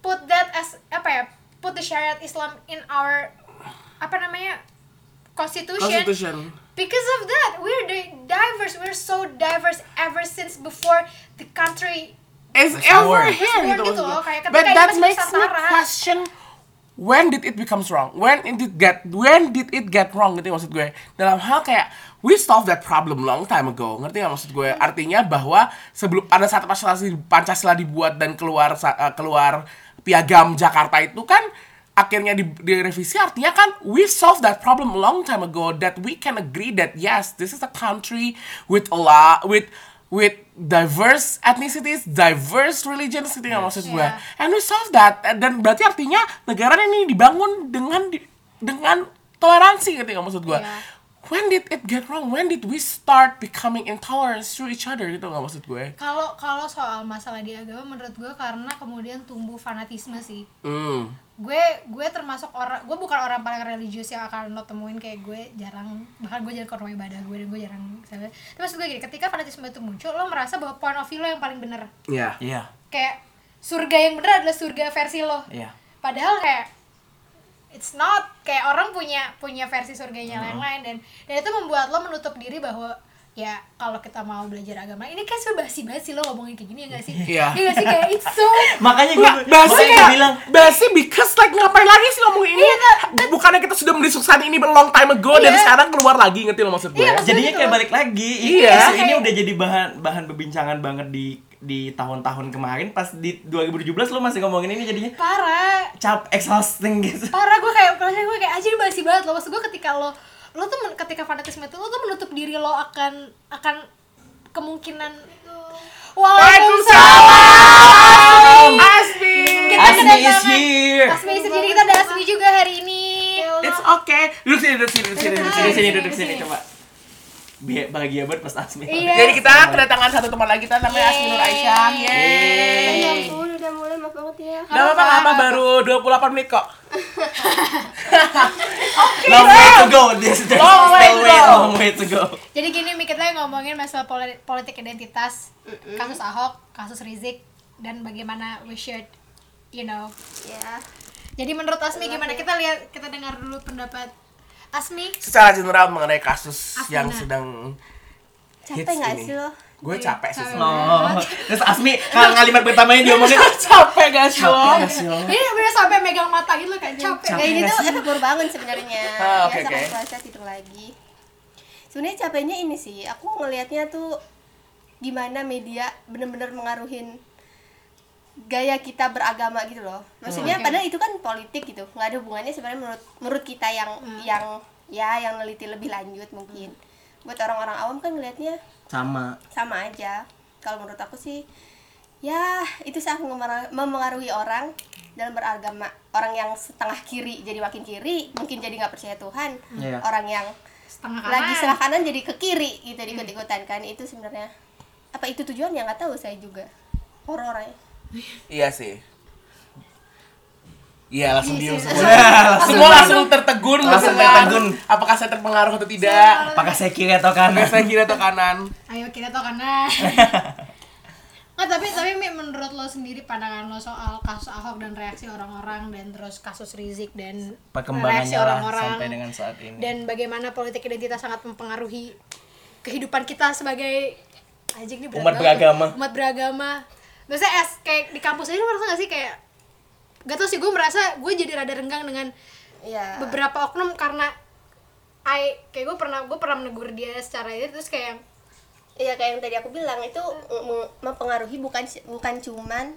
put that as apa ya put the syariat Islam in our apa namanya constitution, Constitution. because of that we're the diverse we're so diverse ever since before the country It's ever here gitu, gitu loh, kayak ketika But that makes me question when did it becomes wrong? When did it get when did it get wrong gitu maksud gue. Dalam hal kayak we solved that problem long time ago. Ngerti gak maksud gue? Artinya bahwa sebelum pada saat Pancasila, Pancasila dibuat dan keluar eh, keluar piagam Jakarta itu kan akhirnya di, direvisi artinya kan we solved that problem long time ago that we can agree that yes this is a country with a lot with with diverse ethnicities, diverse religions gitu ya maksud gue. Yeah. And we solve that dan berarti artinya negara ini dibangun dengan dengan toleransi gitu ya maksud gue. Yeah. When did it get wrong? When did we start becoming intolerant to each other gitu nggak maksud gue? kalau kalau soal masalah di agama menurut gue karena kemudian tumbuh fanatisme sih Hmm. gue gue termasuk orang gue bukan orang paling religius yang akan lo temuin kayak gue jarang bahkan gue jarang ke rumah ibadah gue dan gue jarang tapi maksud gue gini ketika fanatisme itu muncul lo merasa bahwa point of view lo yang paling bener Ya. Iya. kayak surga yang bener adalah surga versi lo Iya. padahal kayak it's not kayak orang punya punya versi surganya yang lain dan dan itu membuat lo menutup diri bahwa ya kalau kita mau belajar agama ini kan sudah basi-basi lo ngomongin kayak gini ya gak sih Iya. ya gak sih kayak it's so Makanya gue Nggak, basi makanya gue kayak bilang basi because like ngapain lagi sih ngomong ini? Iya, Kak. Bukannya kita sudah mendiskusikan ini a long time ago dan Iya. sekarang keluar lagi ngerti lo maksud gue? Iya, maksud- jadinya gitu. kayak balik lagi. Iya. Isu ini Kayak- udah jadi bahan bahan perbincangan banget di di tahun-tahun kemarin pas di 2017 lo masih ngomongin ini jadinya parah cap exhausting gitu. parah gue kayak kalau gue kayak aja basi banget loh maksud gue ketika lo lo tuh men- ketika fanatisme itu lo tuh menutup diri lo akan akan kemungkinan Waalaikumsalam Asmi. Asmi is here. Asmi is here. jadi kita ada Asmi juga hari ini It's okay. Duduk sini, duduk sini, duduk sini, duduk Sini duduk sini. coba. Bahagia banget pas Asmi. Iya. Jadi kita kedatangan satu teman lagi kita namanya Asmi Nur Aisyah. Yeay. Yeay. Ya ampun, udah mulai maaf banget ya. Gak apa-apa, apa baru 28 menit kok. Long way to go. There's, there's Long way to way, go. long way to go. jadi gini kita ngomongin masalah poli- politik identitas kasus Ahok kasus Rizik dan bagaimana we should you know Ya. jadi menurut Asmi gimana kita lihat kita dengar dulu pendapat Asmi Secara general mengenai kasus Asmina. yang sedang Capek nggak ini. sih lo? Gue capek sih. Sebenarnya. Oh. Terus Asmi kal- kalimat pertamanya diomongin capek gak sih lo? capek gak sih lo? ini bener sampai megang mata gitu kan capek Ya ini tuh efek baru bangun sebenarnya. Ah, oke, Biasa oke. kan puasa tidur lagi. Sebenarnya capeknya ini sih, aku ngelihatnya tuh gimana media bener-bener mengaruhin gaya kita beragama gitu loh. Maksudnya Oke. padahal itu kan politik gitu. Nggak ada hubungannya sebenarnya menurut menurut kita yang yang ya yang neliti lebih lanjut mungkin. Buat orang-orang awam kan ngelihatnya sama. sama aja. Kalau menurut aku sih ya itu sangat memengaruhi orang dalam beragama. Orang yang setengah kiri jadi makin kiri mungkin jadi nggak percaya Tuhan. Iya. orang yang setengah kanan lagi sebelah kanan jadi ke kiri gitu ikut ikutan kan. Itu sebenarnya apa itu tujuannya nggak tahu saya juga. Horor ya Iya sih. Iya langsung Iya diem sih. semua. semua langsung tertegun Langsung tertegun. Apakah saya terpengaruh atau tidak? apakah saya kiri atau kanan Apakah saya kiri atau kanan? ayo kita tahu kanan Nggak, tapi tapi Mi, menurut lo sendiri pandangan lo soal kasus Ahok dan reaksi orang-orang dan terus kasus Rizik dan perkembangannya reaksi orang-orang sampai dengan saat ini dan bagaimana politik identitas sangat mempengaruhi kehidupan kita sebagai anjing ini Umat beragama. umat beragama biasanya es kayak di kampus aja lo merasa gak sih kayak gak tau sih gue merasa gue jadi rada renggang dengan ya beberapa oknum karena I kayak gue pernah gue pernah menegur dia secara itu terus kayak Iya kayak yang tadi aku bilang itu mem- mempengaruhi bukan bukan cuman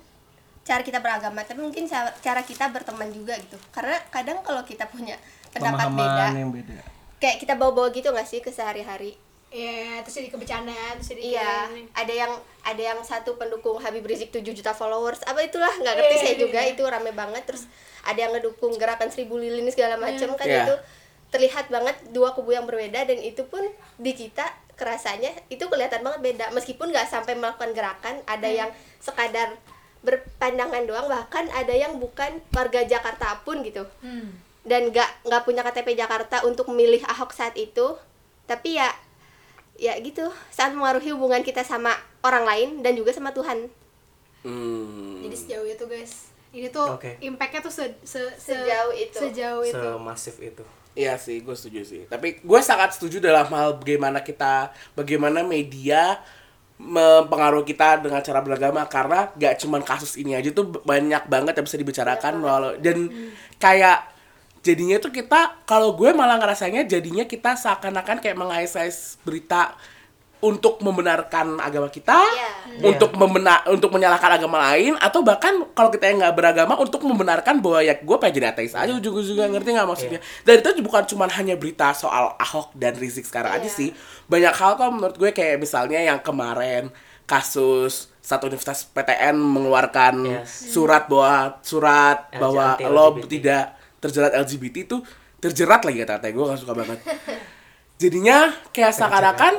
cara kita beragama tapi mungkin ca- cara kita berteman juga gitu. Karena kadang kalau kita punya pendapat beda yang beda. kayak kita bawa-bawa gitu nggak sih ke sehari-hari ya terus jadi kebecandaan terus jadi Iya, kayak- ada yang ada yang satu pendukung Habib Rizik 7 juta followers. Apa itulah nggak ngerti Iya, saya iya, juga iya. itu rame banget terus ada yang ngedukung gerakan seribu lilin segala macam kan Iya. itu terlihat banget dua kubu yang berbeda dan itu pun di kita kerasanya itu kelihatan banget beda meskipun nggak sampai melakukan gerakan ada yang sekadar berpandangan doang bahkan ada yang bukan warga Jakarta pun gitu Hmm. dan nggak nggak punya KTP Jakarta untuk memilih Ahok saat itu tapi ya ya gitu sangat mengaruhi hubungan kita sama orang lain dan juga sama Tuhan Hmm. jadi sejauh itu guys ini tuh Oke. impactnya tuh se, se- se- Sejauh itu. sejauh itu semasif itu Iya sih, gue setuju sih. Tapi gue sangat setuju dalam hal bagaimana kita, bagaimana media mempengaruhi kita dengan cara beragama karena gak cuman kasus ini aja tuh banyak banget yang bisa dibicarakan walau dan kayak jadinya tuh kita kalau gue malah ngerasanya jadinya kita seakan-akan kayak mengais-ais berita untuk membenarkan agama kita, Iya. untuk membenar untuk menyalahkan agama lain atau bahkan kalau kita yang nggak beragama untuk membenarkan bahwa ya gue pengen jadi ateis aja ujung-ujungnya ngerti nggak maksudnya dan itu bukan cuma hanya berita soal Ahok dan Rizik sekarang aja Iya. sih banyak hal kok menurut gue kayak misalnya yang kemarin kasus satu universitas PTN mengeluarkan Yes. surat bahwa surat LG- bahwa lo LGBT. tidak terjerat LGBT itu terjerat lagi kata-kata. Gue gak suka banget. Jadinya kayak seakan-akan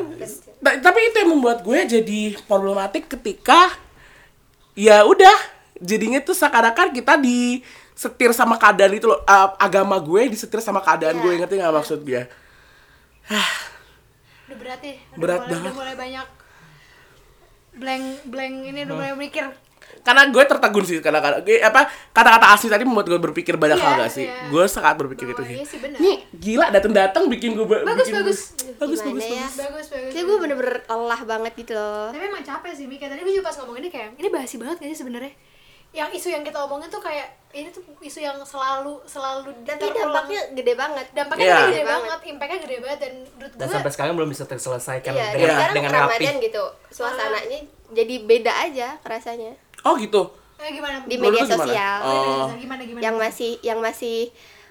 Ta- tapi itu yang membuat gue jadi problematik ketika ya udah jadinya tuh seakan-akan kita disetir sama keadaan itu loh. Uh, agama gue disetir sama keadaan Iya. gue ngerti nggak maksud gue? Udah berat ya udah Berat mulai, banget. udah mulai banyak blank blank ini udah mulai mikir karena gue tertegun sih karena karena gue apa kata-kata asli tadi membuat gue berpikir banyak Iya, hal gak sih? iya. gue sangat berpikir bahwa itu iya sih nih gila datang-datang bikin gue ba- bagus bikin bagus. Bagus Gimana bagus ya? bagus. Bagus bagus Jadi gue bener-bener lelah banget gitu loh. Tapi emang capek sih Mika tadi gue juga pas ngomong ini kayak ini basi banget gak sih sebenarnya? Yang isu yang kita omongin tuh kayak ini tuh isu yang selalu selalu Tapi terulang. dampaknya gede banget. Dampaknya Iya. gede Gede banget. banget impactnya gede banget dan menurut dan gue sampai sekarang belum bisa terselesaikan Iya, dan dengan, sekarang dengan rapi. Gitu. Suasananya jadi beda aja rasanya oh gitu. Eh, gimana? Di media lu gimana? sosial. Oh. gimana gimana? Yang masih yang masih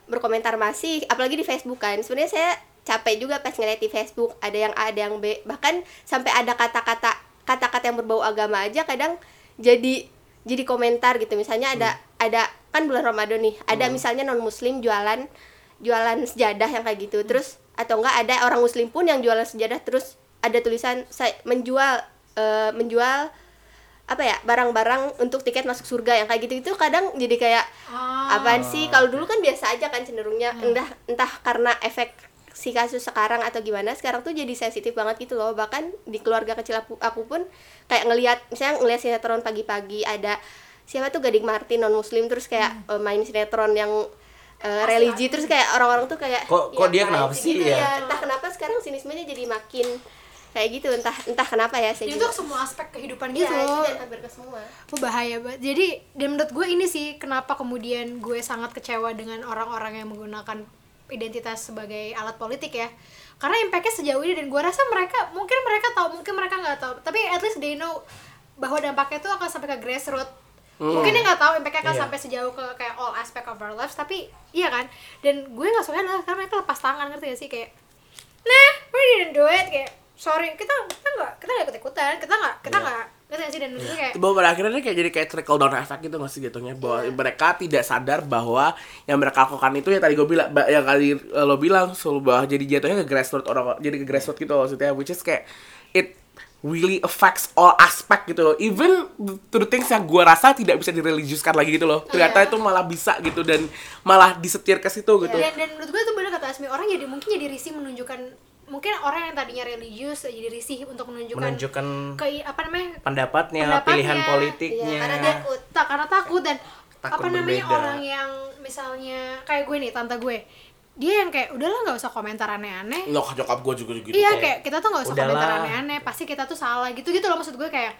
berkomentar masih apalagi di Facebook kan. Sebenarnya saya capek juga pas ngeliat di Facebook. Ada yang A ada yang B. Bahkan sampai ada kata-kata kata-kata yang berbau agama aja kadang jadi jadi komentar gitu. Misalnya ada ada kan bulan Ramadan nih. Ada misalnya non muslim jualan jualan sejadah yang kayak gitu. Terus atau enggak ada orang muslim pun yang jualan sejadah terus ada tulisan saya menjual eh, menjual apa ya barang-barang untuk tiket masuk surga yang kayak gitu itu kadang jadi kayak Ah. apaan sih kalau dulu kan biasa aja kan cenderungnya entah entah karena efek si kasus sekarang atau gimana sekarang tuh jadi sensitif banget gitu loh bahkan di keluarga kecil aku, aku pun kayak ngelihat misalnya ngelihat sinetron pagi-pagi ada siapa tuh Gading Martin non muslim terus kayak eh, main sinetron yang eh, religi terus kayak orang-orang tuh kayak Kok- kok "Ih, dia kenapa sih?" gitu Ya. entah kenapa sekarang sinismenya jadi makin kayak gitu entah entah kenapa ya saya itu juga. semua aspek kehidupan gitu itu dan hampir ke semua. Wah, bahaya banget. Jadi dan menurut gue ini sih kenapa kemudian gue sangat kecewa dengan orang-orang yang menggunakan identitas sebagai alat politik ya. Karena impactnya sejauh ini dan gue rasa mereka mungkin mereka tahu mungkin mereka nggak tahu. Tapi at least they know bahwa dampaknya itu akan sampai ke grassroots. Mungkin dia nggak tahu impactnya kan Iya. sampai sejauh ke kayak all aspect of our lives tapi iya kan? Dan gue nggak suka adalah karena mereka lepas tangan ngerti gak sih? Kayak nah we didn't do it? Kayak sorry kita kita nggak kita nggak ikut ikutan kita nggak kita Iya. nggak ngerti gak sih dan gue kayak bahwa pada akhirnya dia kayak jadi kayak trickle down effect gitu nggak sih jatuhnya? Bahwa mereka tidak sadar bahwa yang mereka lakukan itu ya tadi gue bilang yang kali lo bilang selalu bahwa jadi jatuhnya ke grassroots orang jadi ke grassroots gitu maksudnya which is kayak it really affects all aspect gitu loh. Even to the things yang gue rasa tidak bisa direligiuskan lagi gitu loh. Ternyata Iya. itu malah bisa gitu dan malah disetir ke situ gitu. Dan, dan menurut gue itu bener kata Asmi orang jadi mungkin jadi risih menunjukkan mungkin orang yang tadinya religius jadi risih untuk menunjukkan menunjukkan ke apa namanya pendapatnya, pendapatnya. pilihan Iya, politiknya. karena dia takut tak karena takut dan Takut apa namanya berbeda. orang yang misalnya kayak gue nih tante gue dia yang kayak udahlah nggak usah komentar aneh-aneh Loh, nyokap gue juga gitu iya kayak, kayak kita tuh nggak usah udahlah. komentar aneh-aneh pasti kita tuh salah gitu gitu loh maksud gue kayak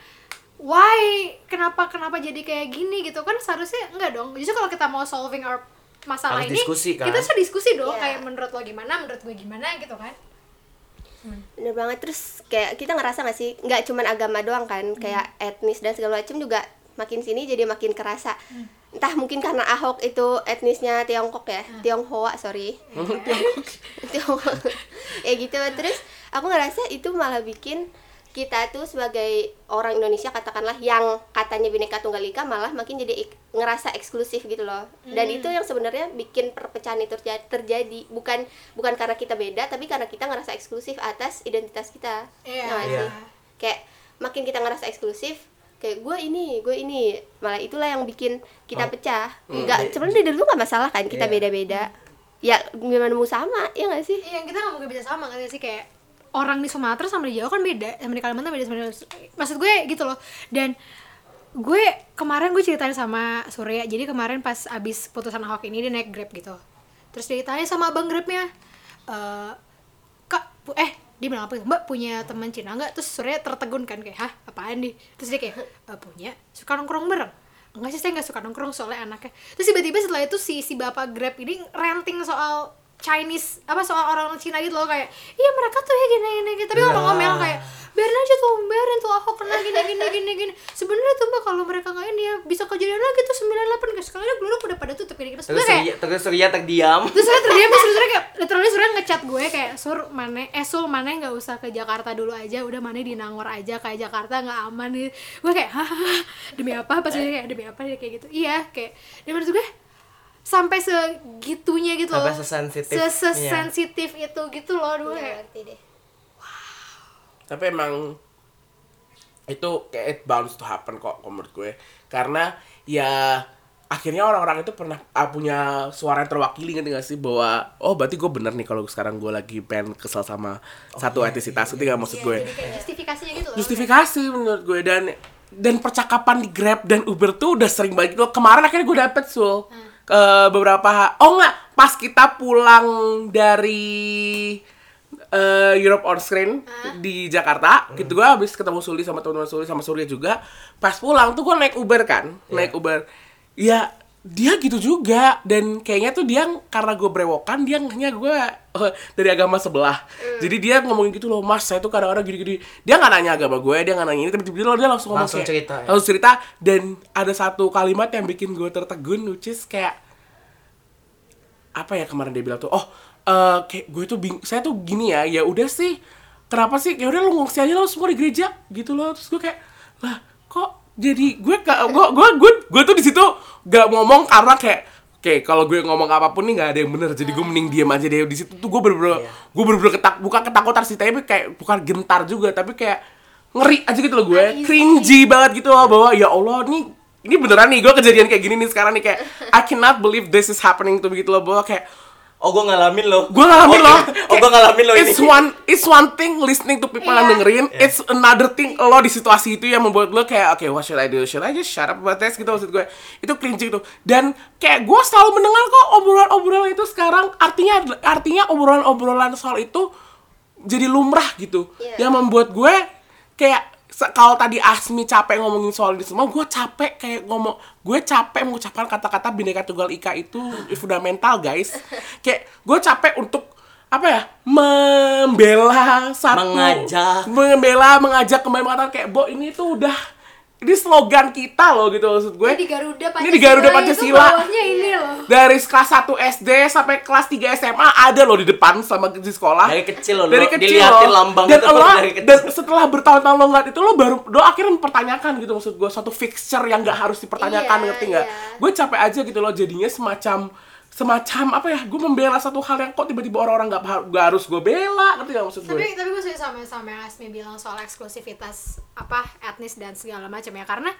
why kenapa kenapa jadi kayak gini gitu kan seharusnya enggak dong justru kalau kita mau solving our masalah Harus ini diskusi, kan? kita harus diskusi dong Iya. kayak menurut lo gimana menurut gue gimana gitu kan bener banget. Terus kayak kita ngerasa gak sih? Nggak cuman agama doang kan kayak etnis dan segala macam juga makin sini jadi makin kerasa. Entah mungkin karena Ahok itu etnisnya Tiongkok ya? Tionghoa sorry. Tionghoa. Ya gitu. Terus aku ngerasa itu malah bikin kita tuh sebagai orang Indonesia katakanlah yang katanya bineka tunggal ika malah makin jadi ik- ngerasa eksklusif gitu loh dan itu yang sebenarnya bikin perpecahan itu terja- terjadi bukan bukan karena kita beda tapi karena kita ngerasa eksklusif atas identitas kita Iya. Gak Iya. sih? kayak makin kita ngerasa eksklusif kayak gue ini gue ini malah itulah yang bikin kita Oh. pecah Hmm. nggak sebenarnya dari dulu nggak masalah kan kita Iya. beda-beda ya gimana mau sama ya nggak sih Iya, kita nggak mungkin bisa sama kan sih kayak orang di Sumatera sama di Jawa kan beda, sama di Kalimantan beda sebenarnya. Maksud gue gitu loh. Dan gue kemarin gue ceritain sama Surya. Jadi kemarin pas abis putusan Ahok ini dia naik Grab gitu. Terus dia ditanya sama abang Grabnya, eh kak, eh dia bilang apa? gitu, Mbak punya teman Cina nggak? Terus Surya tertegun kan kayak, hah apaan nih? Terus dia kayak, "Eh, punya, suka nongkrong bareng. Enggak sih saya nggak suka nongkrong soalnya anaknya. Terus tiba-tiba setelah itu si si bapak Grab ini ranting soal Chinese apa soal orang Cina gitu loh kayak iya mereka tuh ya gini gini, gini. tapi ngomong-ngomong kayak biarin aja tuh biarin tuh Ahok kena gini gini gini gini. Sebenarnya tuh mbak kalau mereka nggak ini ya bisa kejadian lagi tuh 98 guys. Sekarang geluruk udah pada tutup gini gini Terus kayak Surya, terus Surya terdiam. terus saya terdiam terus Surya kayak literally Surya ngechat gue kayak sur mana eh sul mana nggak usah ke Jakarta dulu aja. Udah mana di Nangor aja. Kayak Jakarta nggak aman nih. Gue kayak hahaha demi apa? Pas dia kayak demi apa? Dia kayak gitu. Iya kayak dia menurut gue sampai segitunya gitu Sampai loh. Sesensitif, Se- iya. sesensitif itu gitu loh dulu. Kayak ngerti deh. Tapi emang itu kayak it bounds to happen kok menurut gue. Karena ya akhirnya orang-orang itu pernah ah, punya suara yang terwakili ngerti gak sih? Bahwa oh berarti gue bener nih kalau sekarang gue lagi pengen kesel sama satu etnisitas itu gak maksud gue? jadi kayak justifikasinya gitu loh. Justifikasi menurut gue. Dan dan percakapan di Grab dan Uber tuh udah sering banget. Gitu. Kemarin akhirnya gue dapet sul ke beberapa oh nggak. Pas kita pulang dari eh, Europe on Screen di Jakarta gitu gue habis ketemu Suli sama teman-teman Suli sama Surya juga. Pas pulang tuh gue naik Uber kan naik Uber. Ya dia gitu juga dan kayaknya tuh dia karena gue brewokan dia hanya gue eh, dari agama sebelah. Jadi dia ngomongin gitu loh mas saya tuh kadang-kadang gini-gini. Dia nggak nanya agama gue dia nggak nanya ini tapi tiba-tiba dia langsung ngomong Langsung kayak- cerita, ya? langsung cerita dan ada satu kalimat yang bikin gue tertegun which is kayak apa ya kemarin dia bilang tuh oh eh, kayak gue tuh bing saya tuh gini ya ya udah sih kenapa sih ya udah lu ngungsi aja lo semua di gereja gitu loh. Terus gue kayak lah kok jadi gue gak gue gue gue gue tuh di situ gak ngomong karena kayak Oke, kalau gue ngomong apa pun nih gak ada yang bener, jadi gue mending diam aja deh. Di situ tuh gue bener-bener gue bener-bener ketak bukan ketakutan sih, tapi kayak bukan gentar juga, tapi kayak ngeri aja gitu loh gue, cringy banget gitu loh bahwa ya Allah nih ini beneran nih gue kejadian kayak gini nih sekarang nih. Kayak I cannot believe this is happening to me gitu loh. Bahwa kayak Oh, gue ngalamin loh. gue ngalamin oh, loh Oh, gue ngalamin loh ini. it's one it's one thing listening to people yang Iya. dengerin. It's another thing lo di situasi itu yang membuat lo kayak oke what should I do? Should I just shut up about this? Gitu maksud gue. Itu cringy gitu dan kayak gue selalu mendengar kok obrolan-obrolan itu sekarang. Artinya artinya obrolan-obrolan soal itu jadi lumrah gitu. Iya. yang membuat gue kayak kalau tadi Asmi capek ngomongin soal ini semua, gue capek kayak ngomong, gue capek mengucapkan kata-kata bineka tunggal ika itu fundamental guys. Kayak gue capek untuk apa ya membela satu Mengajak. membela mengajak kembali mengatakan kayak bo ini tuh udah ini slogan kita loh gitu maksud gue. Ini di Garuda Pancasila. Ini di Garuda itu Pancasila. bawahnya ini loh. Dari kelas 1 SD sampai kelas 3 SMA ada loh di depan sama di sekolah. Dari kecil loh, dari lo kecil diliatin loh. lambang dan itu lo, dari kecil. dan setelah bertahun-tahun lo ngeliat itu lo baru lo akhirnya mempertanyakan gitu maksud gue suatu fixture yang gak harus dipertanyakan Iya, ngerti nggak? iya. Gue capek aja gitu loh jadinya semacam semacam apa ya? Gue membela satu hal yang kok tiba-tiba orang-orang nggak nggak harus gue bela ngerti gak maksud gue? tapi tapi gue setuju sama sama yang Asmi bilang soal eksklusivitas apa etnis dan segala macam ya karena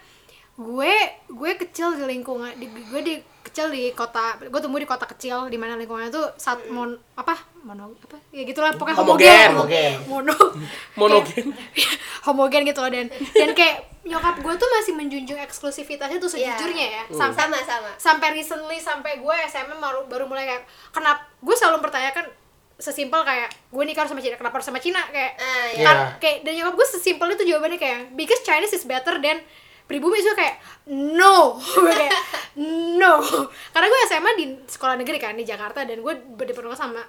gue gue kecil di lingkungan di, gue di kecil di kota gue tumbuh di kota kecil di mana lingkungannya tuh sat mon apa mono apa ya gitulah pokoknya Homogen. homogen mono Monogen. Kayak- homogen gitu loh dan dan kayak nyokap gue tuh masih menjunjung eksklusivitasnya tuh Iya. sejujurnya ya Hmm. sampai sama sama sampai recently sampai gue SMA baru baru mulai kayak kenapa gue selalu mempertanyakan sesimpel kayak gue nikah harus sama Cina kenapa harus sama Cina kayak Ah, iya. kan kayak dan nyokap gue sesimpel itu jawabannya kayak because Chinese is better than pribumi itu kayak no. Kayak no. Karena gue SMA di sekolah negeri kan di Jakarta dan gue berdipenuhi sama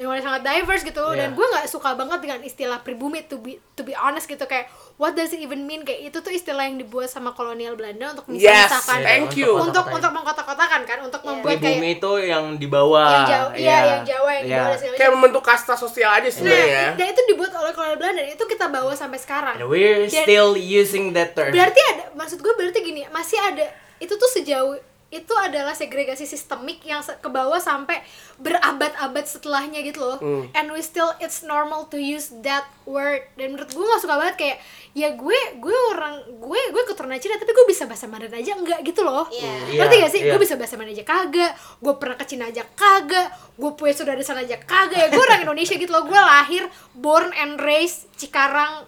yang sangat diverse gitu dan Iya. gue nggak suka banget dengan istilah pribumi to be to be honest gitu kayak what does it even mean kayak itu tuh istilah yang dibuat sama kolonial Belanda untuk Yes, misah-misahkan thank you. untuk untuk mengkotak-kotakan kan untuk membuat kayak Pribumi itu yang di bawah. yang Jawa, iya, yang Jawa yang. Jawa dan segala Kayak membentuk kasta sosial aja Nah, sebenarnya. dan itu dibuat oleh kolonial Belanda dan itu kita bawa sampai sekarang. And we're Dan still using that term. berarti ada, maksud gue berarti gini, masih ada itu tuh sejauh itu adalah segregasi sistemik yang ke bawah sampai berabad-abad setelahnya gitu loh. And we still it's normal to use that word. Dan menurut gue gak suka banget kayak ya gue gue orang gue gue keturunan Cina tapi gue bisa bahasa Mandarin aja enggak gitu loh. Iya. Ngerti Iya, gak sih? iya. Gue bisa bahasa Mandarin aja kagak. Gue pernah ke Cina aja kagak. Gue punya saudara di sana aja kagak. Ya gue orang Indonesia gitu loh. Gue lahir born and raised Cikarang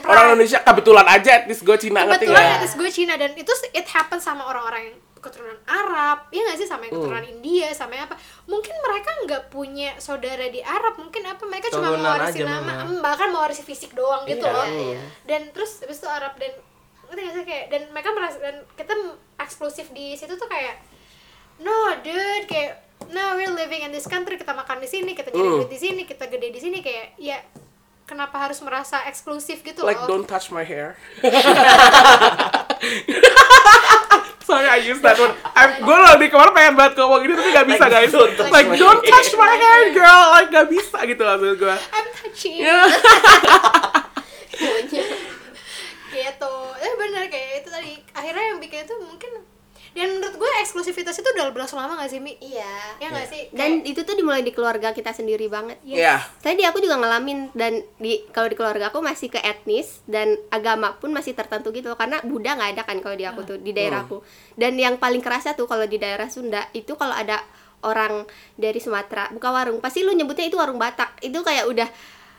Orang Indonesia kebetulan aja etnis gue Cina ngerti kebetulan nggak? etnis gue Cina dan itu it happen sama orang-orang yang keturunan Arab ya nggak sih sama yang keturunan India sama yang apa mungkin mereka nggak punya saudara di Arab mungkin apa mereka cuma mewarisi nama memang. em, bahkan mewarisi fisik doang gitu Iya, loh iya. dan terus habis itu Arab dan ngerti nggak sih kayak dan mereka merasa dan kita eksklusif di situ tuh kayak no dude kayak no we're living in this country kita makan di sini kita jadi Hmm. duit di sini kita gede di sini kayak ya kenapa harus merasa eksklusif gitu Like loh don't touch my hair. Sorry I use that one. I'm, gue loh di kemarin pengen banget ngomong ini tapi gak bisa Like, guys. don't touch Like my don't touch my hair girl. Like gak bisa gitu maksud gue. I'm touching Ya. gitu eh bener kayak itu tadi akhirnya yang bikin itu mungkin dan menurut gue eksklusivitas itu udah berlangsung lama gak sih Mi? iya ya nggak sih dan itu tuh dimulai di keluarga kita sendiri banget Iya. Tadi aku juga ngalamin dan di kalau di keluarga aku masih ke etnis dan agama pun masih tertentu gitu karena Buddha nggak ada kan kalau di aku tuh di daerahku. Dan yang paling kerasa tuh kalau di daerah Sunda itu kalau ada orang dari Sumatera buka warung pasti lu nyebutnya itu warung Batak. Itu kayak udah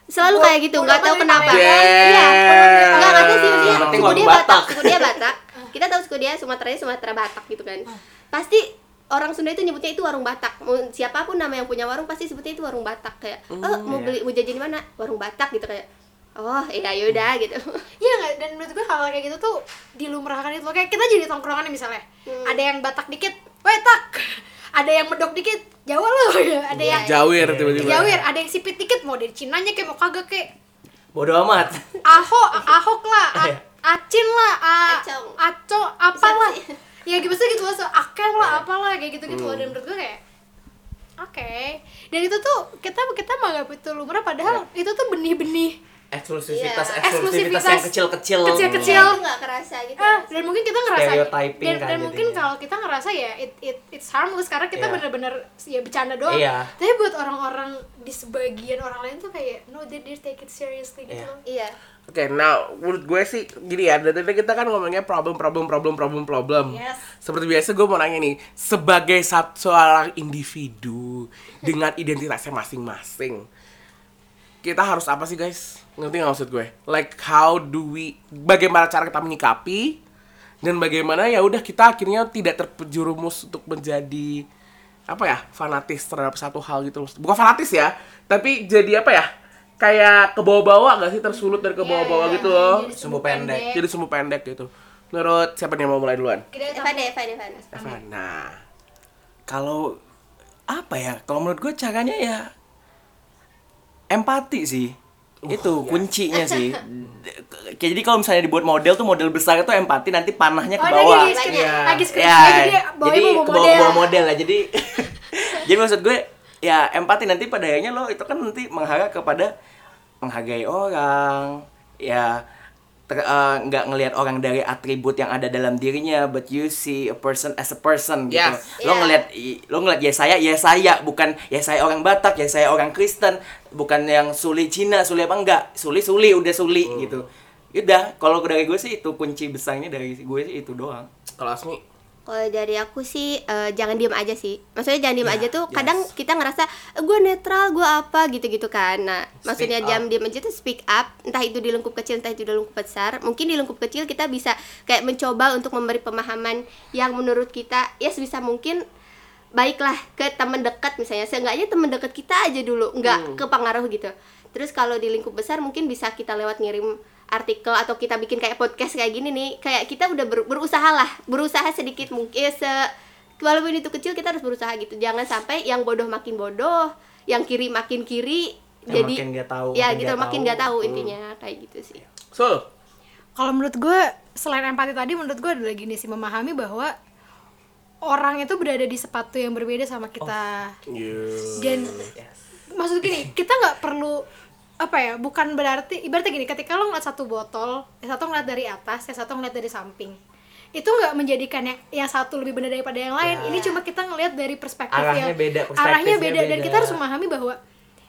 selalu Bo- kayak gitu nggak tahu banget kenapa. ya. Iya. Yeah. Nggak ngerti sih penting suku dia Batak, Batak. suku dia Batak. Kita tahu suku dia Sumateranya Sumatera Batak gitu kan. Pasti orang Sunda itu nyebutnya itu warung Batak. Mau siapa pun nama yang punya warung pasti sebutnya itu warung Batak kayak, "Oh, mau beli mau jajan di mana?" Warung Batak gitu kayak. Oh, iya yaudah gitu. Iya nggak dan menurut gue hal kayak gitu tuh dilumrahkan itu kayak kita jadi tongkrongan nih misalnya Hmm. ada yang Batak dikit wetak ada yang medok dikit Jawa loh ada yang Jawir tiba-tiba. Jawir ada yang sipit dikit mau dari Cinanya kayak mau kagak kayak Bodoh amat. Ahok, Ahok lah, A- Acin lah, A- Acong. Aco, apalah. Bisa Ya gitu gitu loh, so, Akel lah, apalah kayak gitu-gitu loh. Dan menurut gue kayak oke. Dan itu tuh kita kita menganggap itu lumrah padahal itu tuh benih-benih Eksklusivitas, Iya. eksklusivitas yang kecil-kecil. Kecil-kecil. Itu nggak kerasa gitu. ah, dan mungkin kita ngerasa Stereotyping dan, kan dan mungkin jadinya. kalau kita ngerasa ya it, it it's harmless karena kita Iya. bener-bener ya bercanda doang Iya. tapi buat orang-orang di sebagian orang lain tuh kayak no they, they take it seriously gitu Iya. loh Iya. Oke, nah menurut gue sih gini ya, dari tadi kita kan ngomongnya problem, problem, problem, problem, problem. Yes. Seperti biasa gue mau nanya nih, sebagai satu seorang individu dengan identitasnya masing-masing, kita harus apa sih guys? Ngerti nggak maksud gue? Like how do we, bagaimana cara kita menyikapi dan bagaimana ya udah kita akhirnya tidak terjerumus untuk menjadi apa ya fanatis terhadap satu hal gitu bukan fanatis ya tapi jadi apa ya kayak ke bawah-bawah gak sih tersulut dari ke bawah-bawah Iya, gitu iya, loh jadi Sumbu pendek. jadi sumbu pendek gitu menurut siapa nih yang mau mulai duluan Evan deh, Evan, Evan. Evan nah Kalau apa ya? Kalau menurut gue caranya ya empati sih. Itu kuncinya sih. Kayak jadi kalau misalnya dibuat model tuh model besar itu empati nanti panahnya ke Oh, bawah. lagi skrip, Iya. lagi skrip. Ya jadi ke model. bawah model lah. Jadi jadi maksud gue ya empati nanti pada akhirnya lo itu kan nanti mengharap kepada menghargai orang. Ya eh, nggak ngelihat orang dari atribut yang ada dalam dirinya but you see a person as a person gitu. Yes. lo Yeah. ngelihat lo ngelihat ya saya ya saya bukan ya saya orang Batak ya saya orang Kristen. Bukan yang Suli Cina Suli apa enggak? Suli Suli udah Suli gitu. Udah kalau dari gue sih itu kunci besarnya dari gue sih itu doang. Kalau Asmi, Kalau dari aku sih eh, jangan diem aja sih. Maksudnya jangan diem Ya, aja tuh yes. kadang kita ngerasa gue netral, gue apa gitu-gitu kan. Nah, maksudnya up. jangan diem aja tuh speak up, entah itu di lingkup kecil, entah itu di lingkup besar. Mungkin di lingkup kecil kita bisa kayak mencoba untuk memberi pemahaman yang menurut kita ya sebisa mungkin baiklah ke teman dekat misalnya. Seenggaknya teman dekat kita aja dulu, nggak kepengaruh gitu. Terus kalau di lingkup besar mungkin bisa kita lewat ngirim artikel atau kita bikin kayak podcast kayak gini nih kayak kita udah ber- berusaha lah berusaha sedikit mungkin se walaupun itu kecil kita harus berusaha gitu jangan sampai yang bodoh makin bodoh yang kiri makin kiri Yang jadi makin nggak tahu, ya makin gitu nggak makin tahu. nggak tahu Hmm. intinya kayak gitu sih Sul. Kalau menurut gue selain empati tadi menurut gue adalah gini sih memahami bahwa orang itu berada di sepatu yang berbeda sama kita. Dan maksud gini, kita nggak perlu apa ya, bukan berarti ibaratnya gini, ketika lo ngeliat satu botol, yang satu ngeliat dari atas, yang satu ngeliat dari samping. Itu nggak menjadikan yang, yang satu lebih benar daripada yang lain. Ini cuma kita ngeliat dari perspektif Arahnya yang beda, arahnya perspektifnya beda dan beda. kita harus memahami bahwa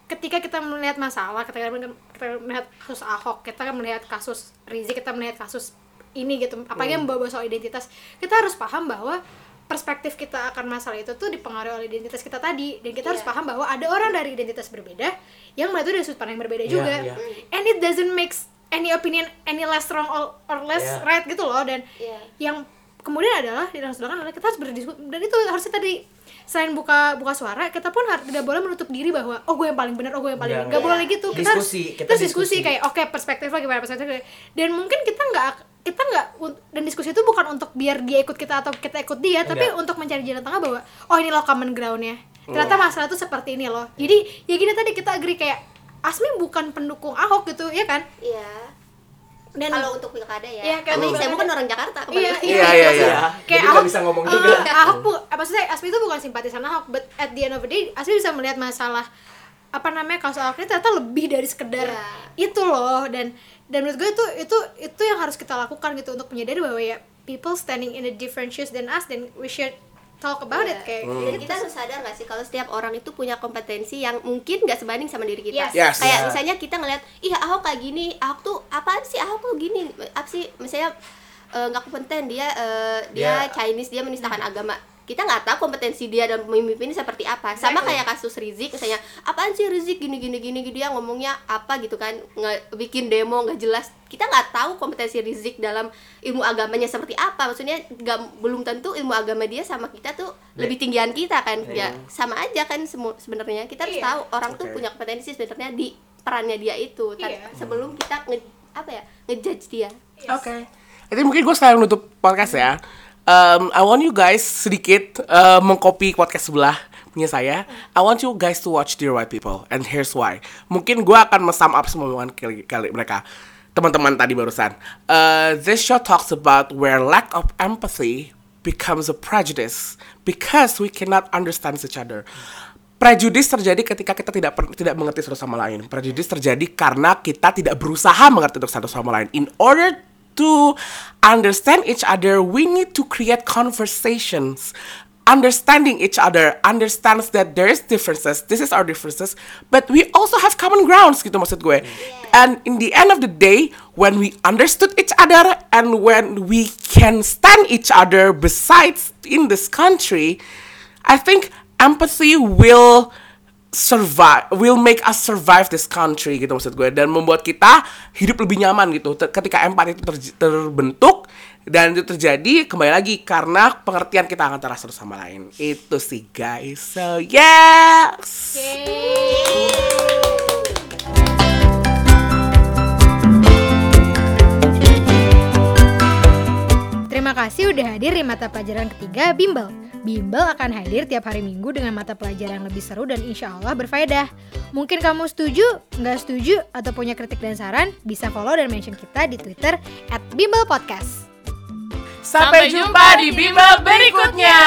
ketika kita melihat masalah, ketika kita melihat kasus Ahok, kita melihat kasus Rizik, kita melihat kasus ini gitu, apalagi yang membawa soal identitas, kita harus paham bahwa perspektif kita akan masalah itu tuh dipengaruhi oleh identitas kita tadi dan kita harus Iya. paham bahwa ada orang dari identitas berbeda yang melihat itu dari sudut pandang yang berbeda Iya, juga iya. and it doesn't make any opinion any less wrong or, or less Iya. right gitu loh dan Iya. yang kemudian adalah di dalam sedangkan adalah kita harus berdiskusi dan itu harusnya tadi selain buka buka suara kita pun har- tidak boleh menutup diri bahwa oh gue yang paling benar oh gue yang paling Nggak, nggak nggak. boleh gitu kita. Diskusi, harus kita terus diskusi, diskusi. kayak oke perspektif lo gimana perspektif lo. dan mungkin kita nggak kita nggak dan diskusi itu bukan untuk biar dia ikut kita atau kita ikut dia tapi Enggak. untuk mencari jalan tengah bahwa oh ini loh common groundnya Oh. ternyata masalah itu seperti ini loh jadi ya gini tadi kita agree kayak Asmi bukan pendukung Ahok gitu ya kan iya dan kalau untuk pilkada ya Iya, kalau Tapi untuk saya bukan orang Jakarta Iya, kembali. iya, Iya, iya, iya. Kayak Jadi Ahok, bisa ngomong eh, juga. Ahok, bu, eh, maksudnya Asmi itu bukan simpatisan Ahok, but at the end of the day, Asmi bisa melihat masalah apa namanya kasus Ahok ini ternyata lebih dari sekedar Iya. itu loh dan dan menurut gue itu itu itu yang harus kita lakukan gitu untuk menyadari bahwa ya people standing in a different shoes than us then we should talk about it Iya. kayak Dan gitu. kita harus sadar gak sih kalau setiap orang itu punya kompetensi yang mungkin gak sebanding sama diri kita. Yes. Yes. Kayak Iya. misalnya kita ngeliat, iya Ahok kayak gini, Ahok tuh apaan sih Ahok tuh gini, apa sih misalnya eh, nggak kompeten dia eh, dia Dia- Chinese dia menistakan agama. Kita nggak tahu kompetensi dia dalam memimpin ini seperti apa. Sama kayak kasus Rizik misalnya, apaan sih Rizik gini gini gini gini dia ngomongnya apa gitu kan, nggak bikin demo nggak jelas. Kita nggak tahu kompetensi Rizik dalam ilmu agamanya seperti apa. Maksudnya nggak belum tentu ilmu agama dia sama kita tuh lebih tinggian kita kan. Ya sama aja kan sebenarnya. Kita harus Iya. tahu orang tuh Oke. punya kompetensi sebenarnya di perannya dia itu Iya. sebelum kita nge apa ya ngejudge dia. Oke. Jadi mungkin gue sekalian nutup podcast ya. Um, I want you guys sedikit uh, mengcopy podcast sebelah punya saya. I want you guys to watch Dear White People, and here's why. Mungkin gue akan sum up semua omongan kali, kali mereka teman-teman tadi barusan. Uh, this show talks about where lack of empathy becomes a prejudice because we cannot understand each other. Prejudis terjadi ketika kita tidak tidak mengerti satu sama lain. Prejudis terjadi karena kita tidak berusaha mengerti satu sama lain. In order to understand each other, we need to create conversations. Understanding each other understands that there is differences. This is our differences, but we also have common grounds gitu maksud gue. And in the end of the day, when we understood each other and when we can stand each other besides in this country, I think empathy will survive will make us survive this country gitu maksud gue. Dan membuat kita hidup lebih nyaman gitu. Ketika empati itu ter- terbentuk dan itu terjadi kembali lagi karena pengertian kita antara satu sama lain. Itu sih guys. So yes! Terima kasih udah hadir di mata pelajaran ketiga Bimbel. Bimbel akan hadir tiap hari minggu dengan mata pelajaran yang lebih seru dan insya Allah berfaedah. Mungkin kamu setuju, nggak setuju, atau punya kritik dan saran, bisa follow dan mention kita di Twitter at Bimbel Podcast. Sampai jumpa di bimbel berikutnya.